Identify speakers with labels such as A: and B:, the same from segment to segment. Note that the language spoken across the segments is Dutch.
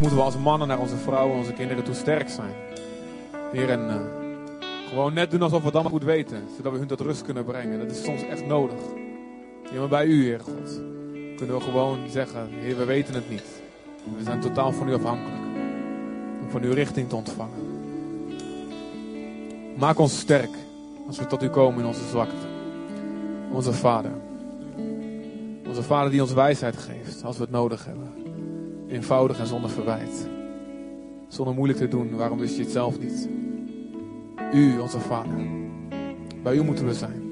A: moeten we als mannen naar onze vrouwen en onze kinderen toe sterk zijn. Heer, en uh, gewoon net doen alsof we het allemaal goed weten, zodat we hun tot rust kunnen brengen. Dat is soms echt nodig. Ja, maar bij u, Heer God, kunnen we gewoon zeggen, Heer, we weten het niet. We zijn totaal van u afhankelijk. Om van uw richting te ontvangen. Maak ons sterk als we tot u komen in onze zwakte. Onze Vader. Onze Vader die ons wijsheid geeft als we het nodig hebben. Eenvoudig en zonder verwijt. Zonder moeilijk te doen, waarom wist je het zelf niet? U, onze Vader. Bij u moeten we zijn.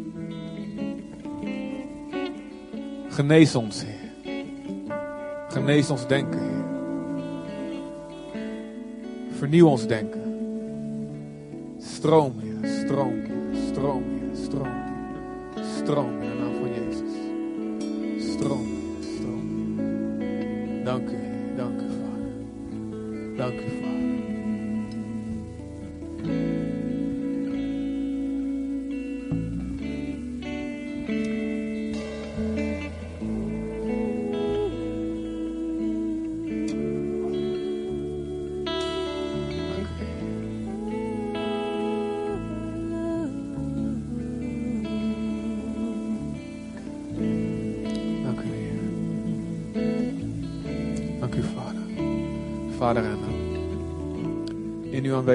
A: Genees ons, Heer. Genees ons denken, Heer. Vernieuw ons denken. Stroom, Heer. Stroom, Heer. Stroom, Heer. Stroom, Heer. Stroom in de naam van Jezus. Stroom, Heer. Stroom. Dank u, Dank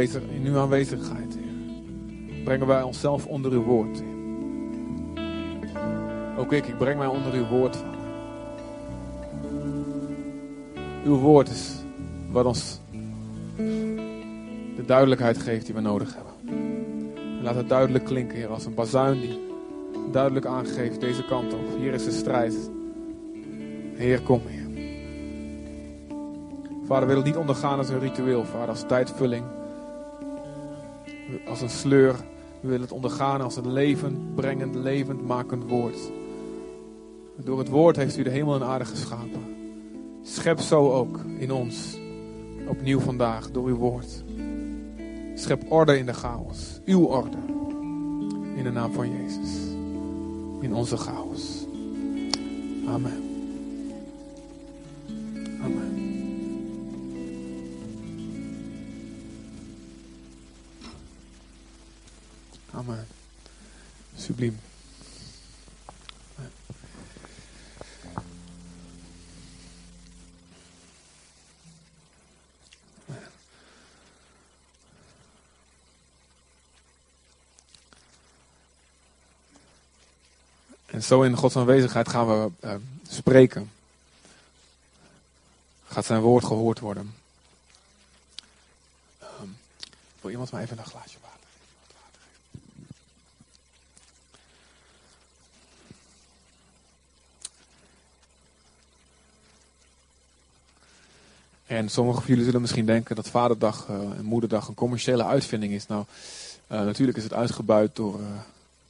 A: in uw aanwezigheid, Heer, brengen wij onszelf onder uw woord. Heer. Ook ik, ik breng mij onder uw woord. Uw woord is wat ons de duidelijkheid geeft die we nodig hebben. En laat het duidelijk klinken, Heer, als een bazuin die duidelijk aangeeft deze kant op. Hier is de strijd. Heer, kom, Heer. Vader, wil het niet ondergaan als een ritueel, Vader, als tijdvulling. Als een sleur. We willen het ondergaan als een levend, brengend, levend makend woord. Door het woord heeft u de hemel en aarde geschapen. Schep zo ook in ons. Opnieuw vandaag door uw woord. Schep orde in de chaos. Uw orde. In de naam van Jezus. In onze chaos. Amen. En zo in Gods aanwezigheid gaan we eh, spreken. Gaat zijn woord gehoord worden. Ehm, wil iemand mij even een glaasje water geven? Wat water geven? En sommigen van jullie zullen misschien denken dat Vaderdag eh, en Moederdag een commerciële uitvinding is. Nou, eh, natuurlijk is het uitgebuit door, eh,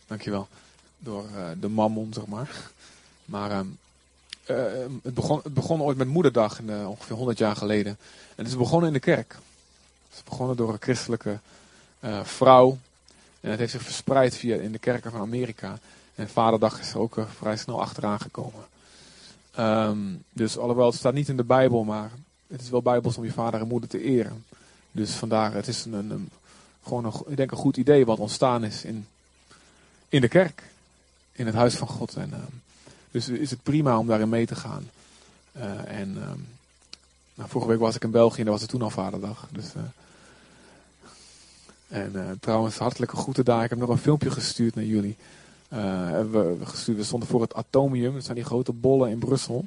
A: dankjewel, door de mammon, zeg maar. Maar ehm, eh, het, begon, het begon ooit met Moederdag, ongeveer 100 jaar geleden. En het is begonnen in de kerk. Het is begonnen door een christelijke vrouw. En het heeft zich verspreid via in de kerken van Amerika. En Vaderdag is er ook vrij snel achteraan gekomen. Ehm, dus alhoewel het staat niet in de Bijbel, maar het is wel Bijbels om je vader en moeder te eren. Dus vandaar, het is een, een, gewoon een, ik denk een goed idee wat ontstaan is in, in de kerk. In het huis van God. En, ehm, dus is het prima om daarin mee te gaan. Eh, en ehm, nou, vorige week was ik in België en daar was het toen al vaderdag. Dus, eh, en eh, trouwens, hartelijke groeten daar. Ik heb nog een filmpje gestuurd naar jullie. We stonden voor het Atomium. Dat zijn die grote bollen in Brussel.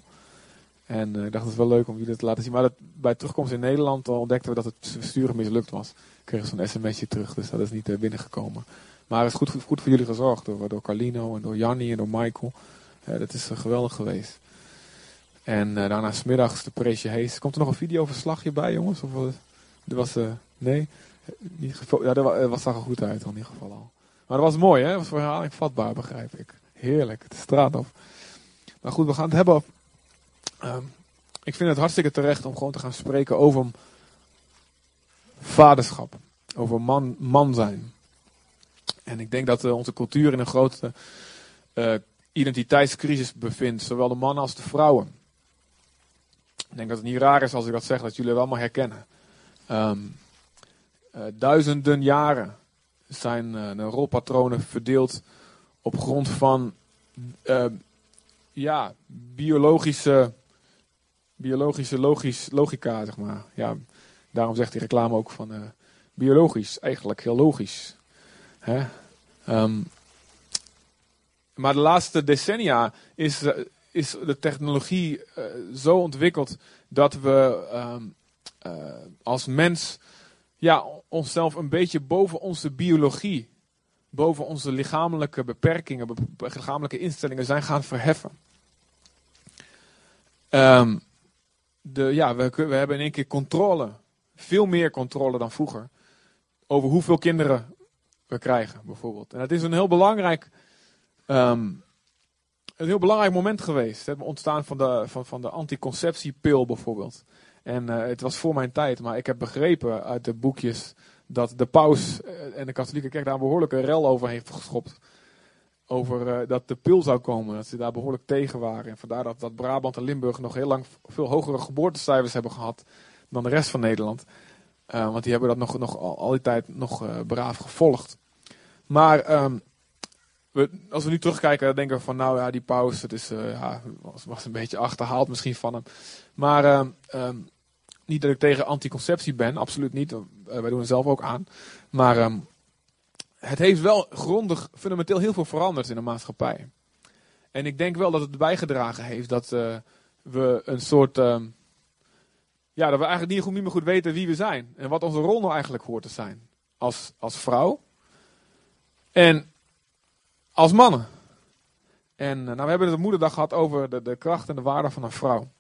A: En eh, ik dacht, het is wel leuk om jullie te laten zien. Maar dat, bij terugkomst in Nederland ontdekten we dat het versturen mislukt was. Ik kreeg zo'n sms'je terug, dus dat is niet eh, binnengekomen. Maar het is goed, goed voor jullie gezorgd door, door Carlino en door Jannie en door Michael. Dat is eh, geweldig geweest. En daarna smiddags de Preesje Hees. Komt er nog een videoverslagje bij, jongens? Of was, er was, nee? Niet ja, dat wa- was, zag er goed uit in ieder geval al. Maar dat was mooi, hè? Dat was voor herhaling vatbaar, begrijp ik. Heerlijk, het straat op. Maar goed, we gaan het hebben. Ehm, ik vind het hartstikke terecht om gewoon te gaan spreken over vaderschap. Over man, man zijn. En ik denk dat eh, onze cultuur in een grote eh, identiteitscrisis bevindt. Zowel de mannen als de vrouwen. Ik denk dat het niet raar is als ik dat zeg, dat jullie het allemaal herkennen. Ehm, eh, duizenden jaren zijn de rolpatronen verdeeld op grond van ja, biologische, biologische logisch, logica, zeg maar. Ja, daarom zegt die reclame ook van uh, biologisch, eigenlijk heel logisch. Hè? Um, maar de laatste decennia is, uh, is de technologie uh, zo ontwikkeld dat we um, als mens ja, onszelf een beetje boven onze biologie, boven onze lichamelijke beperkingen, be lichamelijke instellingen zijn gaan verheffen. Um, de, ja, we, we hebben in één keer controle, veel meer controle dan vroeger, over hoeveel kinderen we krijgen, bijvoorbeeld. En het is een heel belangrijk, um, een heel belangrijk moment geweest. Het ontstaan van de, van, van de anticonceptiepil, bijvoorbeeld. En uh, het was voor mijn tijd, maar ik heb begrepen uit de boekjes dat de paus en de katholieke kerk daar een behoorlijke rel over heeft geschopt. Over uh, dat de pil zou komen, dat ze daar behoorlijk tegen waren. En vandaar dat, dat Brabant en Limburg nog heel lang veel hogere geboortecijfers hebben gehad dan de rest van Nederland. Uh, want die hebben dat nog, nog al, die tijd nog uh, braaf gevolgd. Maar we, als we nu terugkijken, dan denken we van nou ja, die paus, het is, ja, was, een beetje achterhaald misschien van hem. Maar um, um, niet dat ik tegen anticonceptie ben, absoluut niet. Wij doen het zelf ook aan. Maar het heeft wel grondig, fundamenteel heel veel veranderd in de maatschappij. En ik denk wel dat het bijgedragen heeft dat uh, we een soort. Um, ja, dat we eigenlijk niet, goed, meer goed weten wie we zijn. En wat onze rol nou eigenlijk hoort te zijn. Als, als vrouw. En als mannen. En uh, nou, we hebben het op moederdag gehad over de, de kracht en de waarde van een vrouw.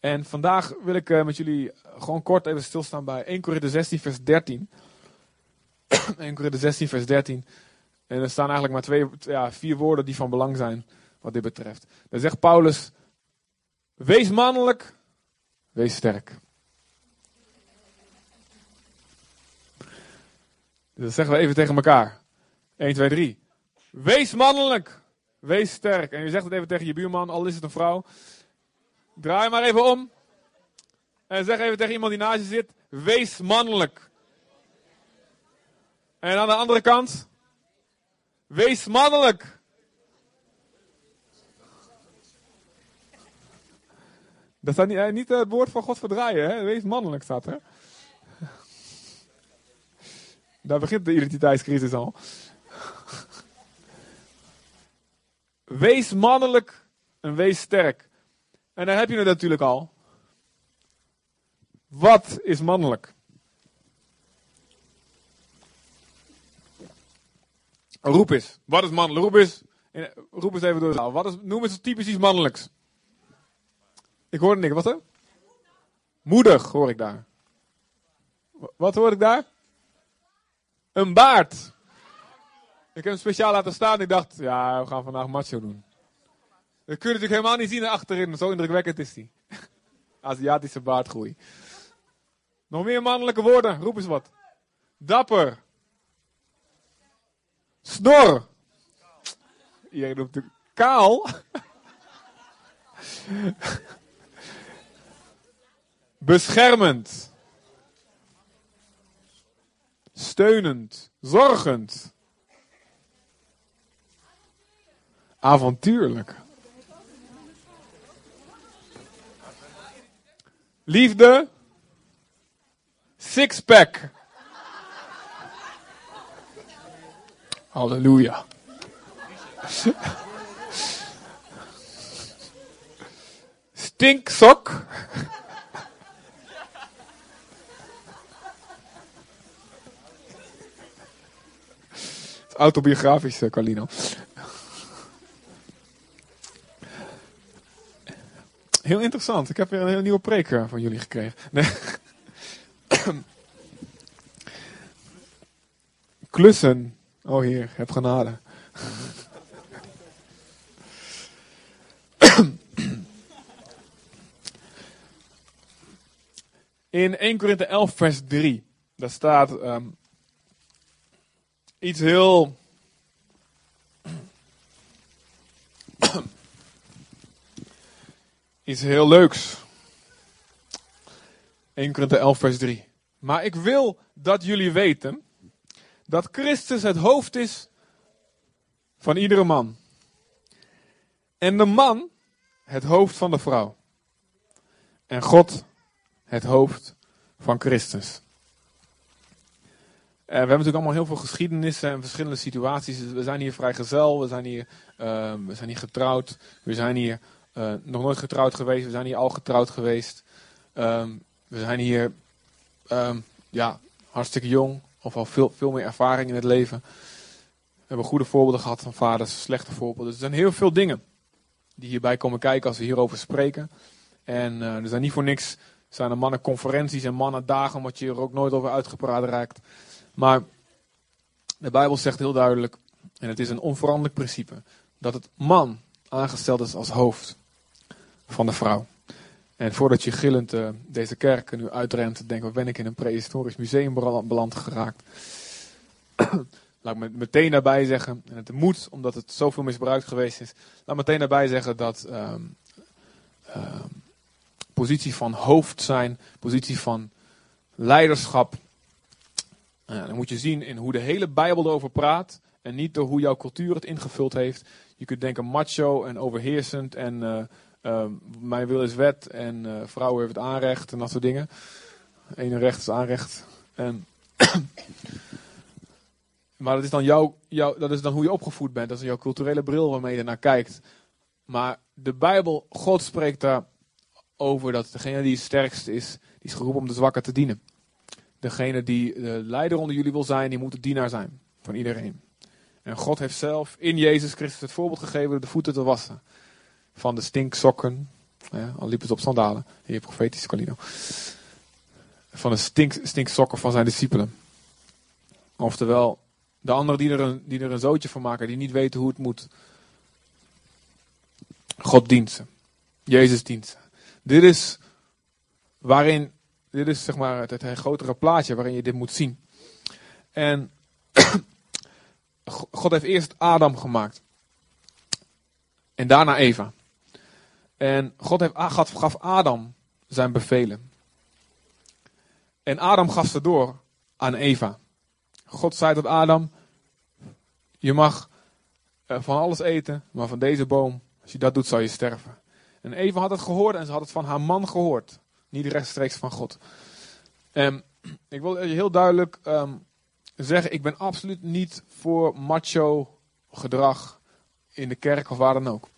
A: En vandaag wil ik uh, met jullie gewoon kort even stilstaan bij 1 Korinther 16 vers 13. 1 Korinther 16 vers 13. En er staan eigenlijk maar twee, ja, vier woorden die van belang zijn wat dit betreft. Dan zegt Paulus, wees mannelijk, wees sterk. Dus dat zeggen we even tegen elkaar. 1, 2, 3. Wees mannelijk, wees sterk. En je zegt het even tegen je buurman, al is het een vrouw. Draai maar even om. En zeg even tegen iemand die naast je zit: wees mannelijk. En aan de andere kant: wees mannelijk. Dat staat niet, niet het woord van God verdraaien, hè? Wees mannelijk staat er. Daar begint de identiteitscrisis al. Wees mannelijk en wees sterk. En dan heb je het natuurlijk al. Wat is mannelijk? Roep eens. Wat is mannelijk? Roep eens. Roep eens even door de zaal. Wat is, noem eens typisch iets mannelijks. Ik hoorde niks. Wat er? Moedig hoor ik daar. Wat hoor ik daar? Een baard. Ik heb hem speciaal laten staan. Ik dacht, ja, we gaan vandaag macho doen. Dat kun je natuurlijk helemaal niet zien achterin. Zo indrukwekkend is die. Aziatische baardgroei. Nog meer mannelijke woorden. Roep eens wat. Dapper. Snor. Iedereen noemt natuurlijk kaal. Beschermend. Steunend. Zorgend. Avontuurlijk. Liefde. Sixpack. Halleluja. Stinksok. Autobiografisch, Carlino. Heel interessant. Ik heb weer een heel nieuwe preek eh, van jullie gekregen. Nee. Klussen. Oh heer, heb genade. In 1 Korinthe 11 vers 3. Daar staat um, iets heel iets heel leuks. 1 Korinthe 11 vers 3. Maar ik wil dat jullie weten dat Christus het hoofd is van iedere man. En de man het hoofd van de vrouw. En God het hoofd van Christus. Uh, we hebben natuurlijk allemaal heel veel geschiedenissen en verschillende situaties. We zijn hier vrijgezel, we zijn hier, uh, we zijn hier getrouwd, we zijn hier uh, nog nooit getrouwd geweest, we zijn hier al getrouwd geweest. Ehm, we zijn hier um, ja, hartstikke jong, of al veel, veel meer ervaring in het leven. We hebben goede voorbeelden gehad van vaders, slechte voorbeelden. Dus er zijn heel veel dingen die hierbij komen kijken als we hierover spreken. En uh, er zijn niet voor niks zijn er mannenconferenties en mannendagen, omdat je er ook nooit over uitgepraat raakt. Maar de Bijbel zegt heel duidelijk, en het is een onveranderlijk principe, dat het man aangesteld is als hoofd van de vrouw. En voordat je gillend uh, deze kerk nu uitrent, denk wat ben ik in een prehistorisch museum beland geraakt. Laat ik meteen daarbij zeggen, en het moet omdat het zoveel misbruikt geweest is, laat meteen daarbij zeggen dat um, um, positie van hoofd zijn, positie van leiderschap, uh, dan moet je zien in hoe de hele Bijbel erover praat en niet door hoe jouw cultuur het ingevuld heeft. Je kunt denken macho en overheersend en uh, mijn wil is wet en uh, vrouwen heeft het aanrecht en dat soort dingen. Ene recht is aanrecht. En maar dat is, dan jouw, jouw, dat is dan hoe je opgevoed bent. Dat is jouw culturele bril waarmee je naar kijkt. Maar de Bijbel, God spreekt daar over dat degene die het sterkste is, die is geroepen om de zwakken te dienen. Degene die de leider onder jullie wil zijn, die moet de dienaar zijn van iedereen. En God heeft zelf in Jezus Christus het voorbeeld gegeven door de voeten te wassen. Van de stinksokken, ja, al liep het op sandalen, hier profetisch Colino. Van de stink, stinksokken van zijn discipelen. Oftewel, de anderen die er, een, die er een zootje van maken, die niet weten hoe het moet. God dient ze. Jezus dient. Dit is waarin, dit is zeg maar het, het grotere plaatje waarin je dit moet zien. En God heeft eerst Adam gemaakt. En daarna Eva. En God heeft, gaf Adam zijn bevelen. En Adam gaf ze door aan Eva. God zei tot Adam: Je mag eh, van alles eten, maar van deze boom, als je dat doet, zal je sterven. En Eva had het gehoord en ze had het van haar man gehoord. Niet rechtstreeks van God. En ik wil heel duidelijk um, zeggen: ik ben absoluut niet voor macho gedrag in de kerk of waar dan ook.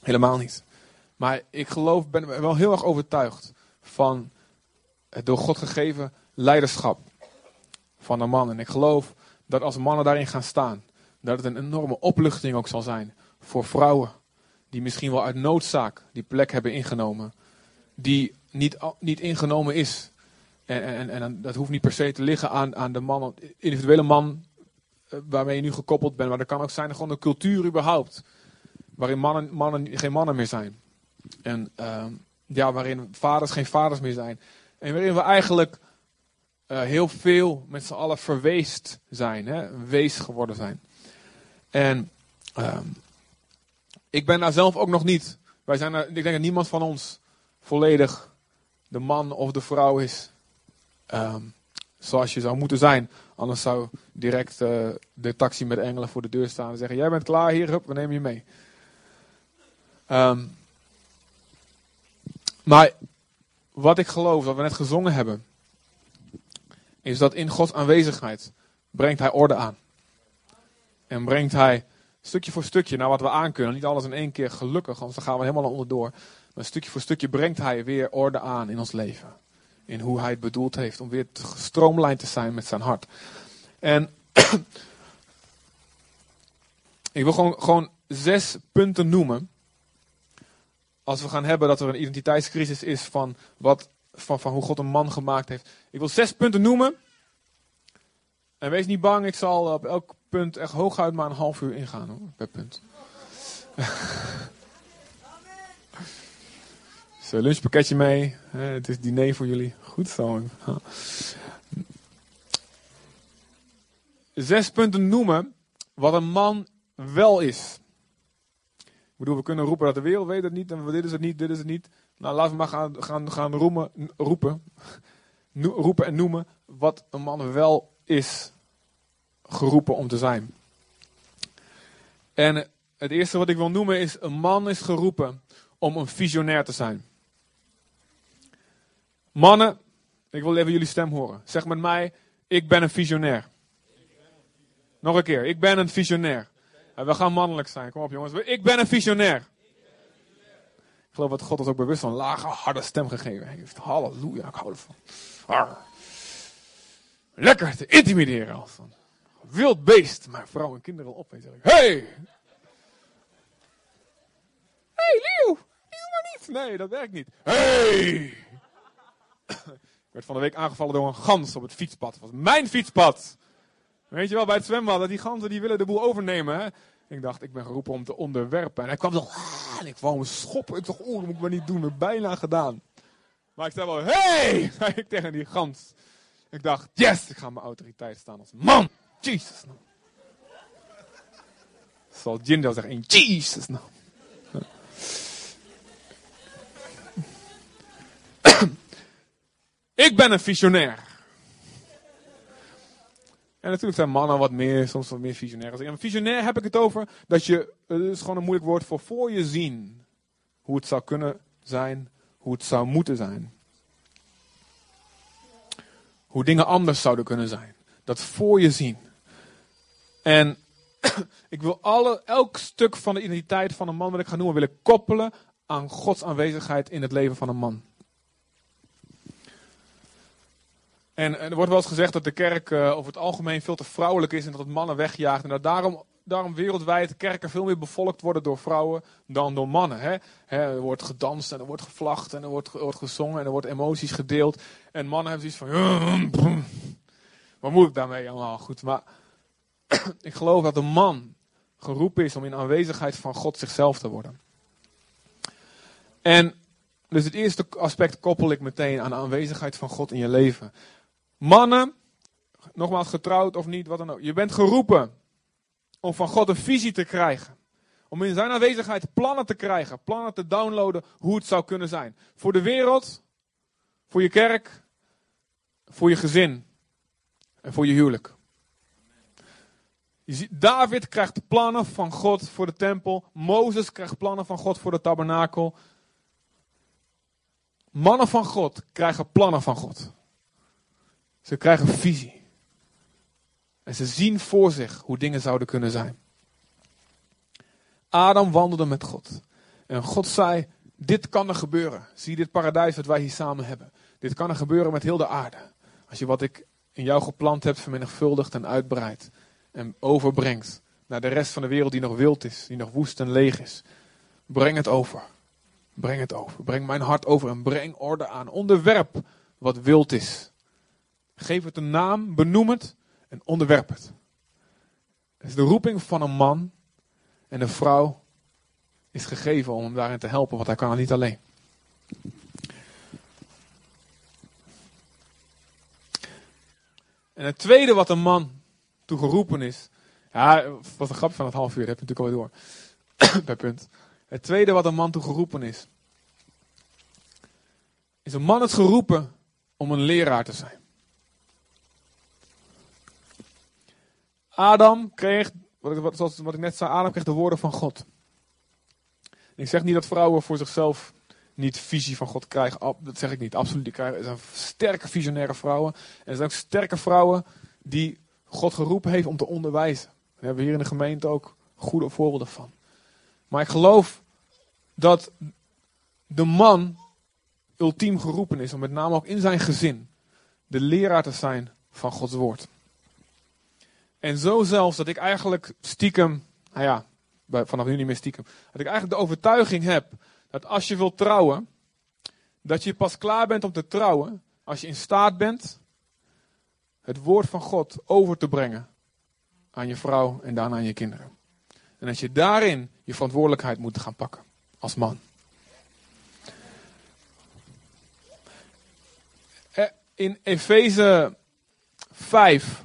A: Helemaal niet. Maar ik geloof, ben wel heel erg overtuigd van het door God gegeven leiderschap van een man. En ik geloof dat als mannen daarin gaan staan, dat het een enorme opluchting ook zal zijn voor vrouwen. Die misschien wel uit noodzaak die plek hebben ingenomen. Die niet, niet ingenomen is. En, en, en dat hoeft niet per se te liggen aan, aan de man, individuele man eh, waarmee je nu gekoppeld bent. Maar dat kan ook zijn gewoon een cultuur überhaupt. Waarin mannen, mannen geen mannen meer zijn. En uh, ja, waarin vaders geen vaders meer zijn. En waarin we eigenlijk uh, heel veel met z'n allen verweest zijn. Hè? Wees geworden zijn. En uh, ik ben daar zelf ook nog niet. Wij zijn er, ik denk dat niemand van ons volledig de man of de vrouw is. Um, zoals je zou moeten zijn. Anders zou direct uh, de taxi met engelen voor de deur staan en zeggen: Jij bent klaar hier, hup, we nemen je mee. Maar wat ik geloof, wat we net gezongen hebben, is dat in Gods aanwezigheid brengt Hij orde aan. En brengt Hij stukje voor stukje naar wat we aankunnen. Niet alles in één keer gelukkig, anders gaan we helemaal onderdoor. Maar stukje voor stukje brengt Hij weer orde aan in ons leven. In hoe Hij het bedoeld heeft om weer gestroomlijnd te zijn met zijn hart. En ik wil gewoon, gewoon zes punten noemen als we gaan hebben dat er een identiteitscrisis is van, wat, van, van hoe God een man gemaakt heeft. Ik wil zes punten noemen. En wees niet bang, ik zal op elk punt echt hooguit maar een half uur ingaan hoor, per punt. Zo, lunchpakketje mee. Het is diner voor jullie. Goed zo. Zes punten noemen wat een man wel is bedoel, we kunnen roepen dat de wereld weet het niet en dit is het niet, dit is het niet. Nou, laten we maar gaan, gaan, gaan roemen, roepen, roepen en noemen wat een man wel is geroepen om te zijn. En het eerste wat ik wil noemen is: een man is geroepen om een visionair te zijn. Mannen, ik wil even jullie stem horen. Zeg met mij: ik ben een visionair. Nog een keer, ik ben een visionair. We gaan mannelijk zijn. Kom op jongens. Ik ben een visionair. Ik geloof dat God ons ook bewust een lage, harde stem gegeven heeft. Halleluja, ik hou ervan. Lekker te intimideren als een wild beest. Maar vrouwen en kinderen op. Hey! Hey, Leeuw! Leeuw maar niet! Nee, dat werkt niet. Hey! Ik werd van de week aangevallen door een gans op het fietspad. Het was mijn fietspad! Weet je wel, bij het zwembad, dat die ganzen die willen de boel overnemen. Ik dacht, ik ben geroepen om te onderwerpen. En hij kwam zo, ah, en ik wou hem schoppen. Ik dacht, oh, dat moet ik maar niet doen. Bijna gedaan. Maar ik zei wel, hey, zei ik tegen die gans. Ik dacht, yes, ik ga mijn autoriteit staan als man. Jesus. Nou. Zal Jindo zeggen, in Jesus. Nou. ik ben een visionair. En natuurlijk zijn mannen wat meer, soms wat meer visionair. En visionair heb ik het over dat je, het is gewoon een moeilijk woord voor voor je zien. Hoe het zou kunnen zijn, hoe het zou moeten zijn. Hoe dingen anders zouden kunnen zijn. Dat voor je zien. En ik wil alle, elk stuk van de identiteit van een man wat ik ga noemen, willen koppelen aan Gods aanwezigheid in het leven van een man. En er wordt wel eens gezegd dat de kerk uh, over het algemeen veel te vrouwelijk is en dat het mannen wegjaagt. En dat daarom, daarom wereldwijd kerken veel meer bevolkt worden door vrouwen dan door mannen. Hè? Hè, er wordt gedanst en er wordt gevlacht en er wordt, wordt gezongen en er wordt emoties gedeeld. En mannen hebben zoiets van, wat moet ik daarmee allemaal? Goed, maar ik geloof dat de man geroepen is om in aanwezigheid van God zichzelf te worden. En dus het eerste aspect koppel ik meteen aan de aanwezigheid van God in je leven. Mannen, nogmaals getrouwd of niet, wat dan ook. Je bent geroepen om van God een visie te krijgen. Om in zijn aanwezigheid plannen te krijgen, plannen te downloaden hoe het zou kunnen zijn. Voor de wereld, voor je kerk, voor je gezin en voor je huwelijk. Je ziet, David krijgt plannen van God voor de tempel. Mozes krijgt plannen van God voor de tabernakel. Mannen van God krijgen plannen van God. Ze krijgen visie. En ze zien voor zich hoe dingen zouden kunnen zijn. Adam wandelde met God. En God zei: Dit kan er gebeuren. Zie dit paradijs wat wij hier samen hebben. Dit kan er gebeuren met heel de aarde. Als je wat ik in jou geplant heb vermenigvuldigt en uitbreidt. En overbrengt naar de rest van de wereld die nog wild is, die nog woest en leeg is. Breng het over. Breng het over. Breng mijn hart over en breng orde aan. Onderwerp wat wild is. Geef het een naam, benoem het en onderwerp het. Het is de roeping van een man en een vrouw is gegeven om hem daarin te helpen, want hij kan het niet alleen. En het tweede wat een man toe geroepen is. Ja, wat een grapje van het half uur, dat heb je natuurlijk al door. per punt. Het tweede wat een man toe geroepen is. Is een man is geroepen om een leraar te zijn. Adam kreeg, wat, zoals wat ik net zei, Adam kreeg de woorden van God. Ik zeg niet dat vrouwen voor zichzelf niet visie van God krijgen. Dat zeg ik niet, absoluut. Die krijgen, er zijn sterke visionaire vrouwen. En er zijn ook sterke vrouwen die God geroepen heeft om te onderwijzen. Daar hebben we hier in de gemeente ook goede voorbeelden van. Maar ik geloof dat de man ultiem geroepen is om met name ook in zijn gezin de leraar te zijn van Gods woord. En zo zelfs dat ik eigenlijk stiekem, nou ja, vanaf nu niet meer stiekem, dat ik eigenlijk de overtuiging heb dat als je wilt trouwen, dat je pas klaar bent om te trouwen als je in staat bent het woord van God over te brengen aan je vrouw en daarna aan je kinderen. En dat je daarin je verantwoordelijkheid moet gaan pakken als man. Eh, in Efeze 5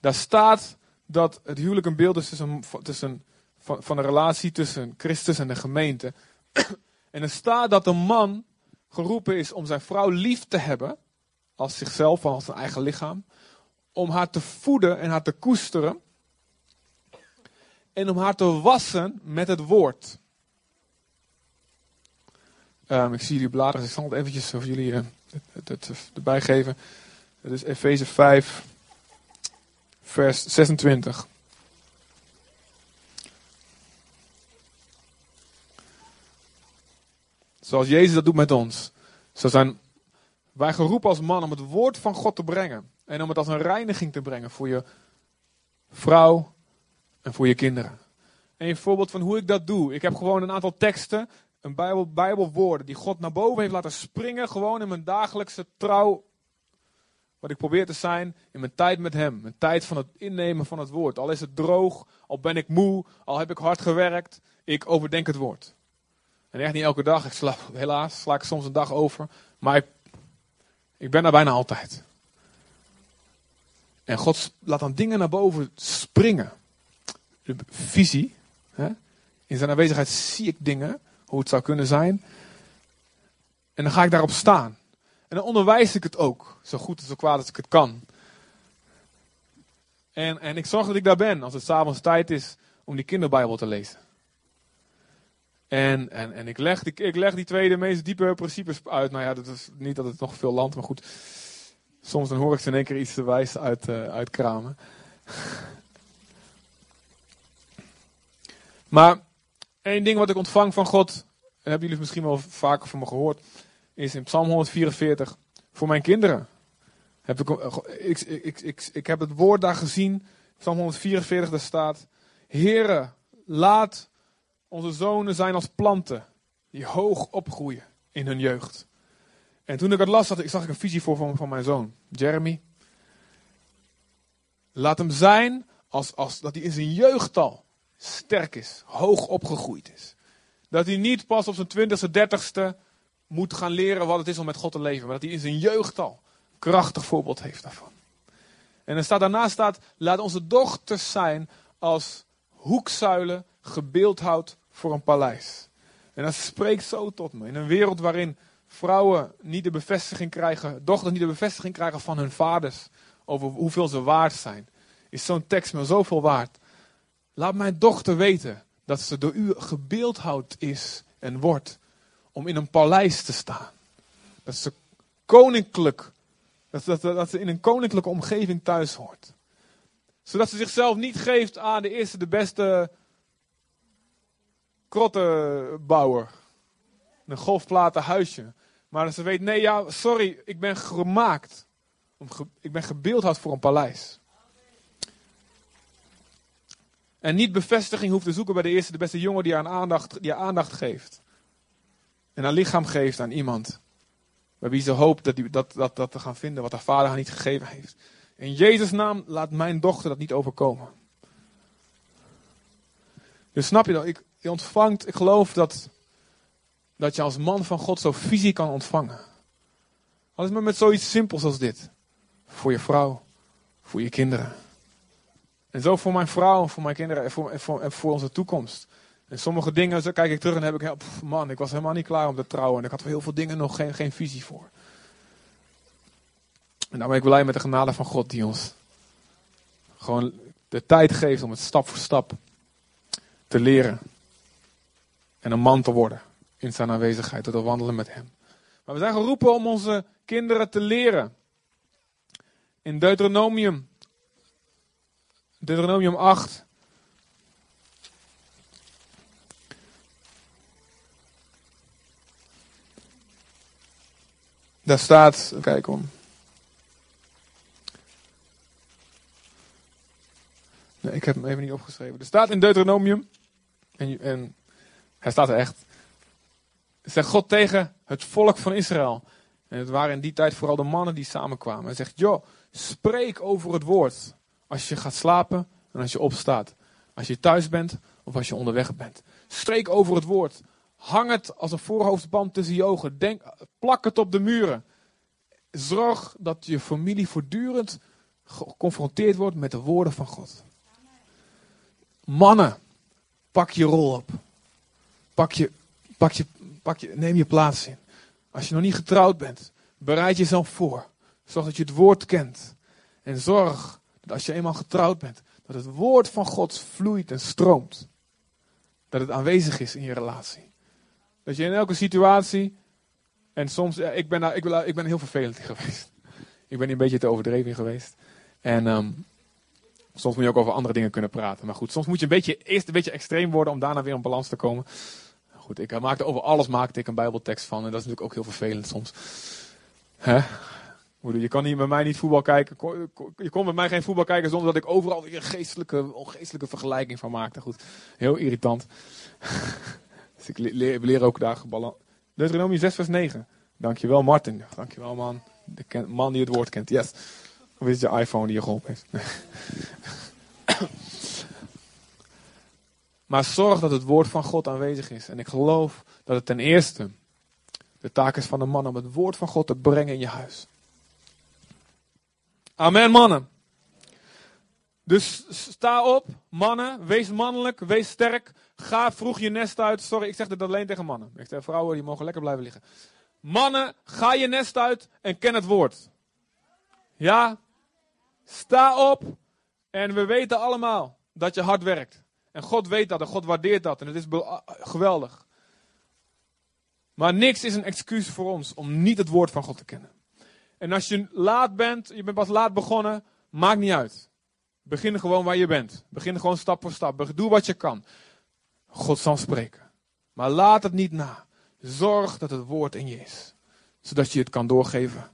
A: daar staat dat het huwelijk een beeld is tussen, tussen, van, een relatie tussen Christus en de gemeente. En er staat dat een man geroepen is om zijn vrouw lief te hebben, als zichzelf, als zijn eigen lichaam. Om haar te voeden en haar te koesteren. En om haar te wassen met het woord. Um, ik zie jullie bladeren, dus ik zal het eventjes voor jullie uh, het, het, het, erbij geven. Het is Efeze 5, vers 26. Zoals Jezus dat doet met ons. Zo zijn wij geroepen als man om het woord van God te brengen. En om het als een reiniging te brengen voor je vrouw en voor je kinderen. En een voorbeeld van hoe ik dat doe. Ik heb gewoon een aantal teksten, een bijbel, bijbelwoorden die God naar boven heeft laten springen. Gewoon in mijn dagelijkse trouw. Wat ik probeer te zijn in mijn tijd met hem. Mijn tijd van het innemen van het woord. Al is het droog, al ben ik moe, al heb ik hard gewerkt. Ik overdenk het woord. En echt niet elke dag. Ik sla, helaas sla ik soms een dag over. Maar ik, ik ben daar bijna altijd. En God laat dan dingen naar boven springen. De visie. Hè? In zijn aanwezigheid zie ik dingen. Hoe het zou kunnen zijn. En dan ga ik daarop staan. En dan onderwijs ik het ook. Zo goed en zo kwaad als ik het kan. En, en ik zorg dat ik daar ben. Als het s'avonds tijd is om die kinderbijbel te lezen. En, en, en ik, leg die, ik leg die twee de meest diepe principes uit. Nou ja, dat is niet dat het nog veel land, maar goed. Soms dan hoor ik ze in één keer iets te wijs uit, uh, uitkramen. maar één ding wat ik ontvang van God, en hebben jullie misschien wel vaker van me gehoord, is in Psalm 144 voor mijn kinderen. Heb ik, ik, ik, ik, ik heb het woord daar gezien, Psalm 144, daar staat: Heere, laat onze zonen zijn als planten die hoog opgroeien in hun jeugd. En toen ik het las, zag ik, zag ik een visie voor van, van mijn zoon, Jeremy. Laat hem zijn als, als dat hij in zijn jeugd al sterk is, hoog opgegroeid is. Dat hij niet pas op zijn twintigste, dertigste moet gaan leren wat het is om met God te leven. Maar dat hij in zijn jeugd al krachtig voorbeeld heeft daarvan. En er staat, daarna staat, laat onze dochters zijn als hoekzuilen gebeeldhouwd voor een paleis. En dat spreekt zo tot me. In een wereld waarin vrouwen niet de bevestiging krijgen, dochters niet de bevestiging krijgen van hun vaders over hoeveel ze waard zijn, is zo'n tekst me zoveel waard. Laat mijn dochter weten dat ze door u gebeeldhouwd is en wordt om in een paleis te staan. Dat ze koninklijk, dat, dat, ze in een koninklijke omgeving thuis hoort. Zodat ze zichzelf niet geeft aan de eerste, de beste krottenbouwer. Een golfplaten huisje. Maar ze weet, nee, ja, sorry, ik ben gemaakt. Ik ben gebeeldhouwd voor een paleis. En niet bevestiging hoeft te zoeken bij de eerste, de beste jongen die haar aandacht, die haar aandacht geeft. En haar lichaam geeft aan iemand. Bij wie ze hoopt dat, die, dat, dat, dat te gaan vinden wat haar vader haar niet gegeven heeft. In Jezus' naam laat mijn dochter dat niet overkomen. Dus snap je dat? Ik, je ontvangt, ik geloof dat, dat je als man van God zo visie kan ontvangen. Al is maar met zoiets simpels als dit. Voor je vrouw, voor je kinderen. En zo voor mijn vrouw, voor mijn kinderen en voor, en voor, en voor onze toekomst. En sommige dingen, zo kijk ik terug en heb ik, man, ik was helemaal niet klaar om te trouwen. En ik had voor heel veel dingen nog geen, geen visie voor. En daar ben ik blij met de genade van God die ons gewoon de tijd geeft om het stap voor stap te leren. En een man te worden in zijn aanwezigheid, te wandelen met hem. Maar we zijn geroepen om onze kinderen te leren. In Deuteronomium, Deuteronomium 8. Daar staat, kijk om. Nee, ik heb hem even niet opgeschreven. Er staat in Deuteronomium, en, en hij staat er echt. Zegt God tegen het volk van Israël. En het waren in die tijd vooral de mannen die samenkwamen. Hij zegt, joh, spreek over het woord. Als je gaat slapen en als je opstaat. Als je thuis bent of als je onderweg bent. Spreek over het woord. Hang het als een voorhoofdband tussen je ogen. Denk, plak het op de muren. Zorg dat je familie voortdurend geconfronteerd wordt met de woorden van God. Mannen, pak je rol op. Pak je, pak je, Pak je, neem je plaats in. Als je nog niet getrouwd bent, bereid jezelf voor. Zorg dat je het woord kent. En zorg dat als je eenmaal getrouwd bent, dat het woord van God vloeit en stroomt. Dat het aanwezig is in je relatie. Dat je in elke situatie, en soms, ik, ben daar, ik, ben, ik ben heel vervelend geweest. Ik ben een beetje te overdreven geweest. En ehm, soms moet je ook over andere dingen kunnen praten. Maar goed, soms moet je een beetje, eerst een beetje extreem worden om daarna weer in balans te komen. Goed, ik maakte over alles maakte ik een bijbeltekst van. En dat is natuurlijk ook heel vervelend soms. Hè? Je kan hier bij mij niet voetbal kijken. Je kon met mij geen voetbal kijken zonder dat ik overal een geestelijke, ongeestelijke vergelijking van maakte. Goed, heel irritant. ik leer, ook daar geballen. Deuteronomie 6 vers 9. Dankjewel Martin. Dankjewel man. De man die het woord kent. Yes. Of is het je iPhone die je geholpen heeft? maar zorg dat het woord van God aanwezig is. En ik geloof dat het ten eerste de taak is van de man om het woord van God te brengen in je huis. Amen, mannen. Dus sta op, mannen, wees mannelijk, wees sterk. Ga vroeg je nest uit. Sorry, ik zeg dit alleen tegen mannen. Ik zeg vrouwen, die mogen lekker blijven liggen. Mannen, ga je nest uit en ken het woord. Ja, sta op. En we weten allemaal dat je hard werkt. En God weet dat en God waardeert dat. En het is geweldig. Maar niks is een excuus voor ons om niet het woord van God te kennen. En als je laat bent, je bent pas laat begonnen, maakt niet uit. Begin gewoon waar je bent. Begin gewoon stap voor stap. Doe wat je kan. God zal spreken. Maar laat het niet na. Zorg dat het woord in je is. Zodat je het kan doorgeven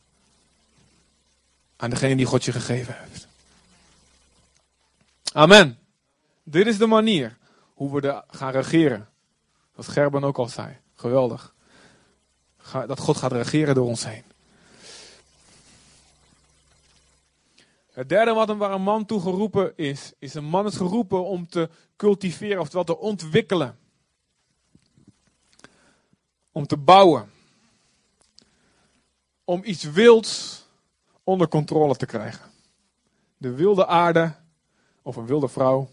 A: aan degene die God je gegeven heeft. Amen. Dit is de manier hoe we de, gaan regeren. Wat Gerben ook al zei. Geweldig. Dat God gaat regeren door ons heen. Het derde wat waar een man toe geroepen is, is een man is geroepen om te cultiveren, oftewel te ontwikkelen. Om te bouwen. Om iets wilds onder controle te krijgen. De wilde aarde, of een wilde vrouw,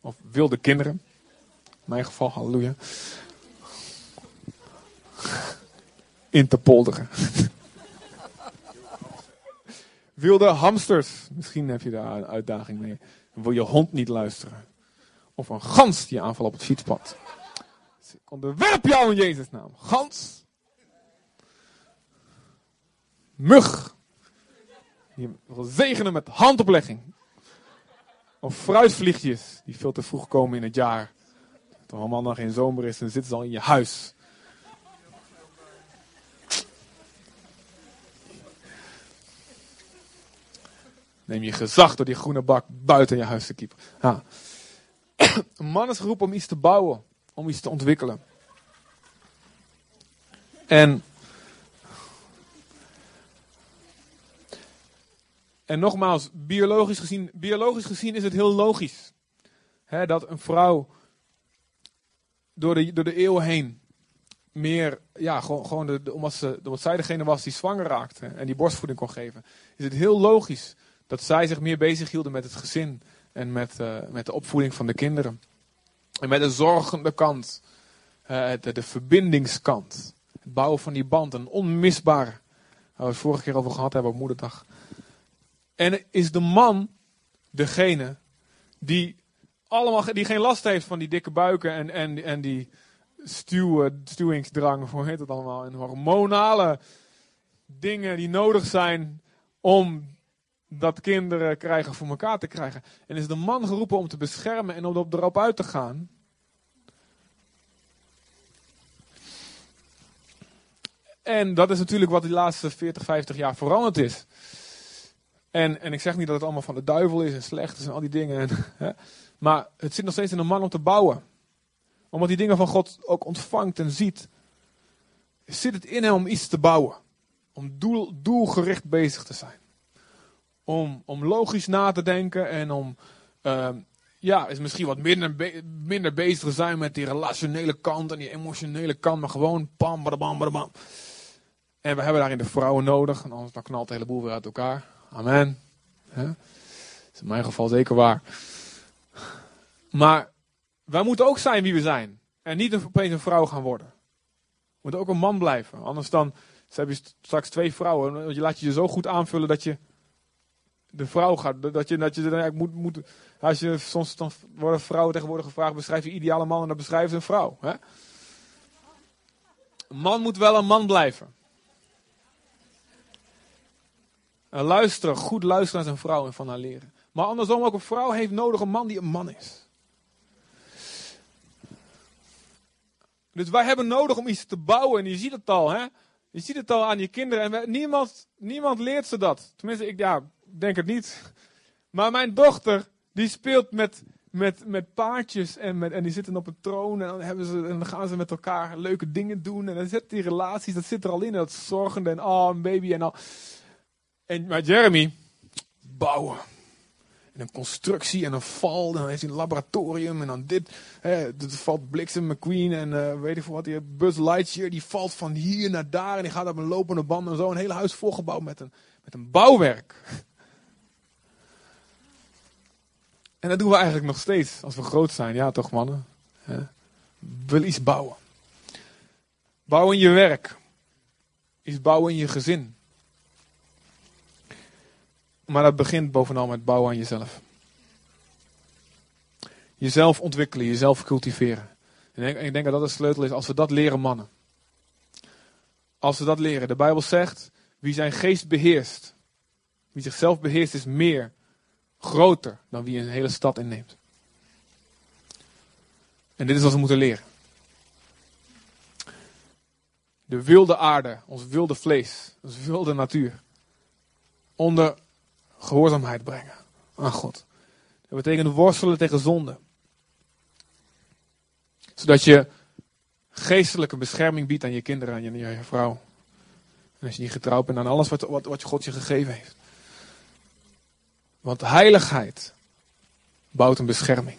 A: of wilde kinderen. In mijn geval, halleluja. In te polderen. Wilde hamsters. Misschien heb je daar een uitdaging mee. Dan wil je hond niet luisteren. Of een gans die aanvalt op het fietspad. Dus ik onderwerp jou in Jezus' naam. Gans. Mug. Je wil zegenen met handoplegging. Of fruitvliegjes die veel te vroeg komen in het jaar. Toen allemaal nog geen zomer is, dan zitten ze al in je huis. Neem je gezag door die groene bak buiten je huis te kiepen. Ja. Een man is geroepen om iets te bouwen, om iets te ontwikkelen. En, en nogmaals, biologisch gezien, biologisch gezien is het heel logisch hè, dat een vrouw door de, door de eeuwen heen meer, ja, gewoon, gewoon de, omdat, ze, omdat zij degene was die zwanger raakte en die borstvoeding kon geven, is het heel logisch dat zij zich meer bezig hielden met het gezin en met, uh, met de opvoeding van de kinderen. En met de zorgende kant, uh, de, de, verbindingskant. Het bouwen van die band, een onmisbaar. Waar we het vorige keer over gehad hebben op moederdag. En is de man degene die, allemaal, die geen last heeft van die dikke buiken en, en, en die stuw, stuwingsdrang, hoe heet het allemaal? En hormonale dingen die nodig zijn om dat kinderen krijgen voor elkaar te krijgen. En is de man geroepen om te beschermen en om erop uit te gaan. En dat is natuurlijk wat de laatste 40, 50 jaar veranderd is. En, en ik zeg niet dat het allemaal van de duivel is en slecht is en al die dingen. Maar het zit nog steeds in de man om te bouwen. Omdat die dingen van God ook ontvangt en ziet. Zit het in hem om iets te bouwen. Om doel, doelgericht bezig te zijn om, om logisch na te denken en om uh, ja, is misschien wat minder, minder bezig te zijn met die relationele kant en die emotionele kant, maar gewoon pam, badabam, badabam. En we hebben daarin de vrouwen nodig, en anders dan knalt de hele boel weer uit elkaar. Amen. Dat is in mijn geval zeker waar. Maar wij moeten ook zijn wie we zijn. En niet opeens een vrouw gaan worden. Moet ook een man blijven. Anders dan heb je straks twee vrouwen. Je laat je je zo goed aanvullen dat je de vrouw gaat. Dat je, dat je dan moet, moet. Als je soms dan worden vrouwen tegenwoordig gevraagd: beschrijf je ideale man en dan beschrijf je een vrouw. Hè? Een man moet wel een man blijven. En luisteren, goed luisteren naar zijn vrouw en van haar leren. Maar andersom ook een vrouw heeft nodig een man die een man is. Dus wij hebben nodig om iets te bouwen. En je ziet het al, hè? Je ziet het al aan je kinderen. En niemand, niemand leert ze dat. Tenminste, ik ja, denk het niet. Maar mijn dochter, die speelt met, met, met paardjes. En, met, en die zitten op een troon. En dan, hebben ze, gaan ze met elkaar leuke dingen doen. En dan zitten die relaties, dat zit er al in. Dat zorgende en oh, een baby en al. En, maar Jeremy, bouwen. En een constructie en een val. Dan heeft hij een laboratorium en dan dit. Hè, er valt Bliksem McQueen en uh, weet ik veel wat. Die Buzz Lightyear die valt van hier naar daar. En die gaat op een lopende band en zo. Een hele huis volgebouwd met een, met een bouwwerk. En dat doen we eigenlijk nog steeds als we groot zijn. Ja toch mannen? Hè? Wil iets bouwen. Bouwen in je werk. Iets bouwen in je gezin. Maar dat begint bovenal met bouwen aan jezelf. Jezelf ontwikkelen, jezelf cultiveren. En ik, denk dat dat de sleutel is als we dat leren, mannen. Als we dat leren. De Bijbel zegt, wie zijn geest beheerst, wie zichzelf beheerst, is meer, groter dan wie een hele stad inneemt. En dit is wat we moeten leren. De wilde aarde, ons wilde vlees, onze wilde natuur. Onder gehoorzaamheid brengen aan God. Dat betekent worstelen tegen zonde. Zodat je geestelijke bescherming biedt aan je kinderen, aan je, je vrouw. En als je niet getrouwd bent aan alles wat, wat, wat God je gegeven heeft. Want heiligheid bouwt een bescherming.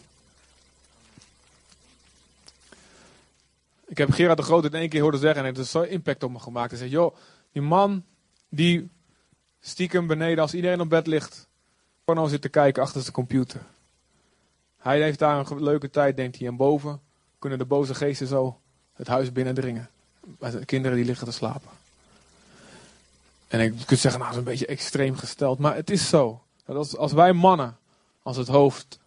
A: Ik heb Gerard de Groot in één keer horen zeggen en het heeft zo impact op me gemaakt. Hij zei, joh, die man die stiekem beneden als iedereen op bed ligt, porno zit te kijken achter zijn computer. Hij heeft daar een leuke tijd, denkt hij. En boven kunnen de boze geesten zo het huis binnendringen. De kinderen die liggen te slapen. En ik kunt zeggen, nou, dat is een beetje extreem gesteld. Maar het is zo. Dat als, als wij mannen, als het hoofd,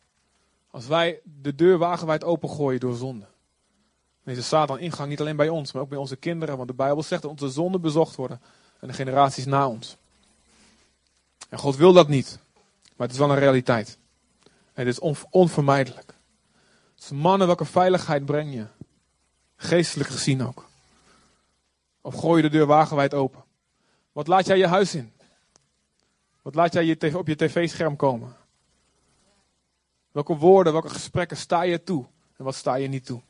A: als wij de deur wagenwijd opengooien door zonde. Dan is de Satan ingang niet alleen bij ons, maar ook bij onze kinderen. Want de Bijbel zegt dat onze zonden bezocht worden. En de generaties na ons. En God wil dat niet. Maar het is wel een realiteit. En het is onvermijdelijk. Dus mannen, welke veiligheid breng je? Geestelijk gezien ook. Of gooi je de deur wagenwijd open? Wat laat jij je huis in? Wat laat jij op je tv-scherm komen? Welke woorden, welke gesprekken sta je toe? En wat sta je niet toe?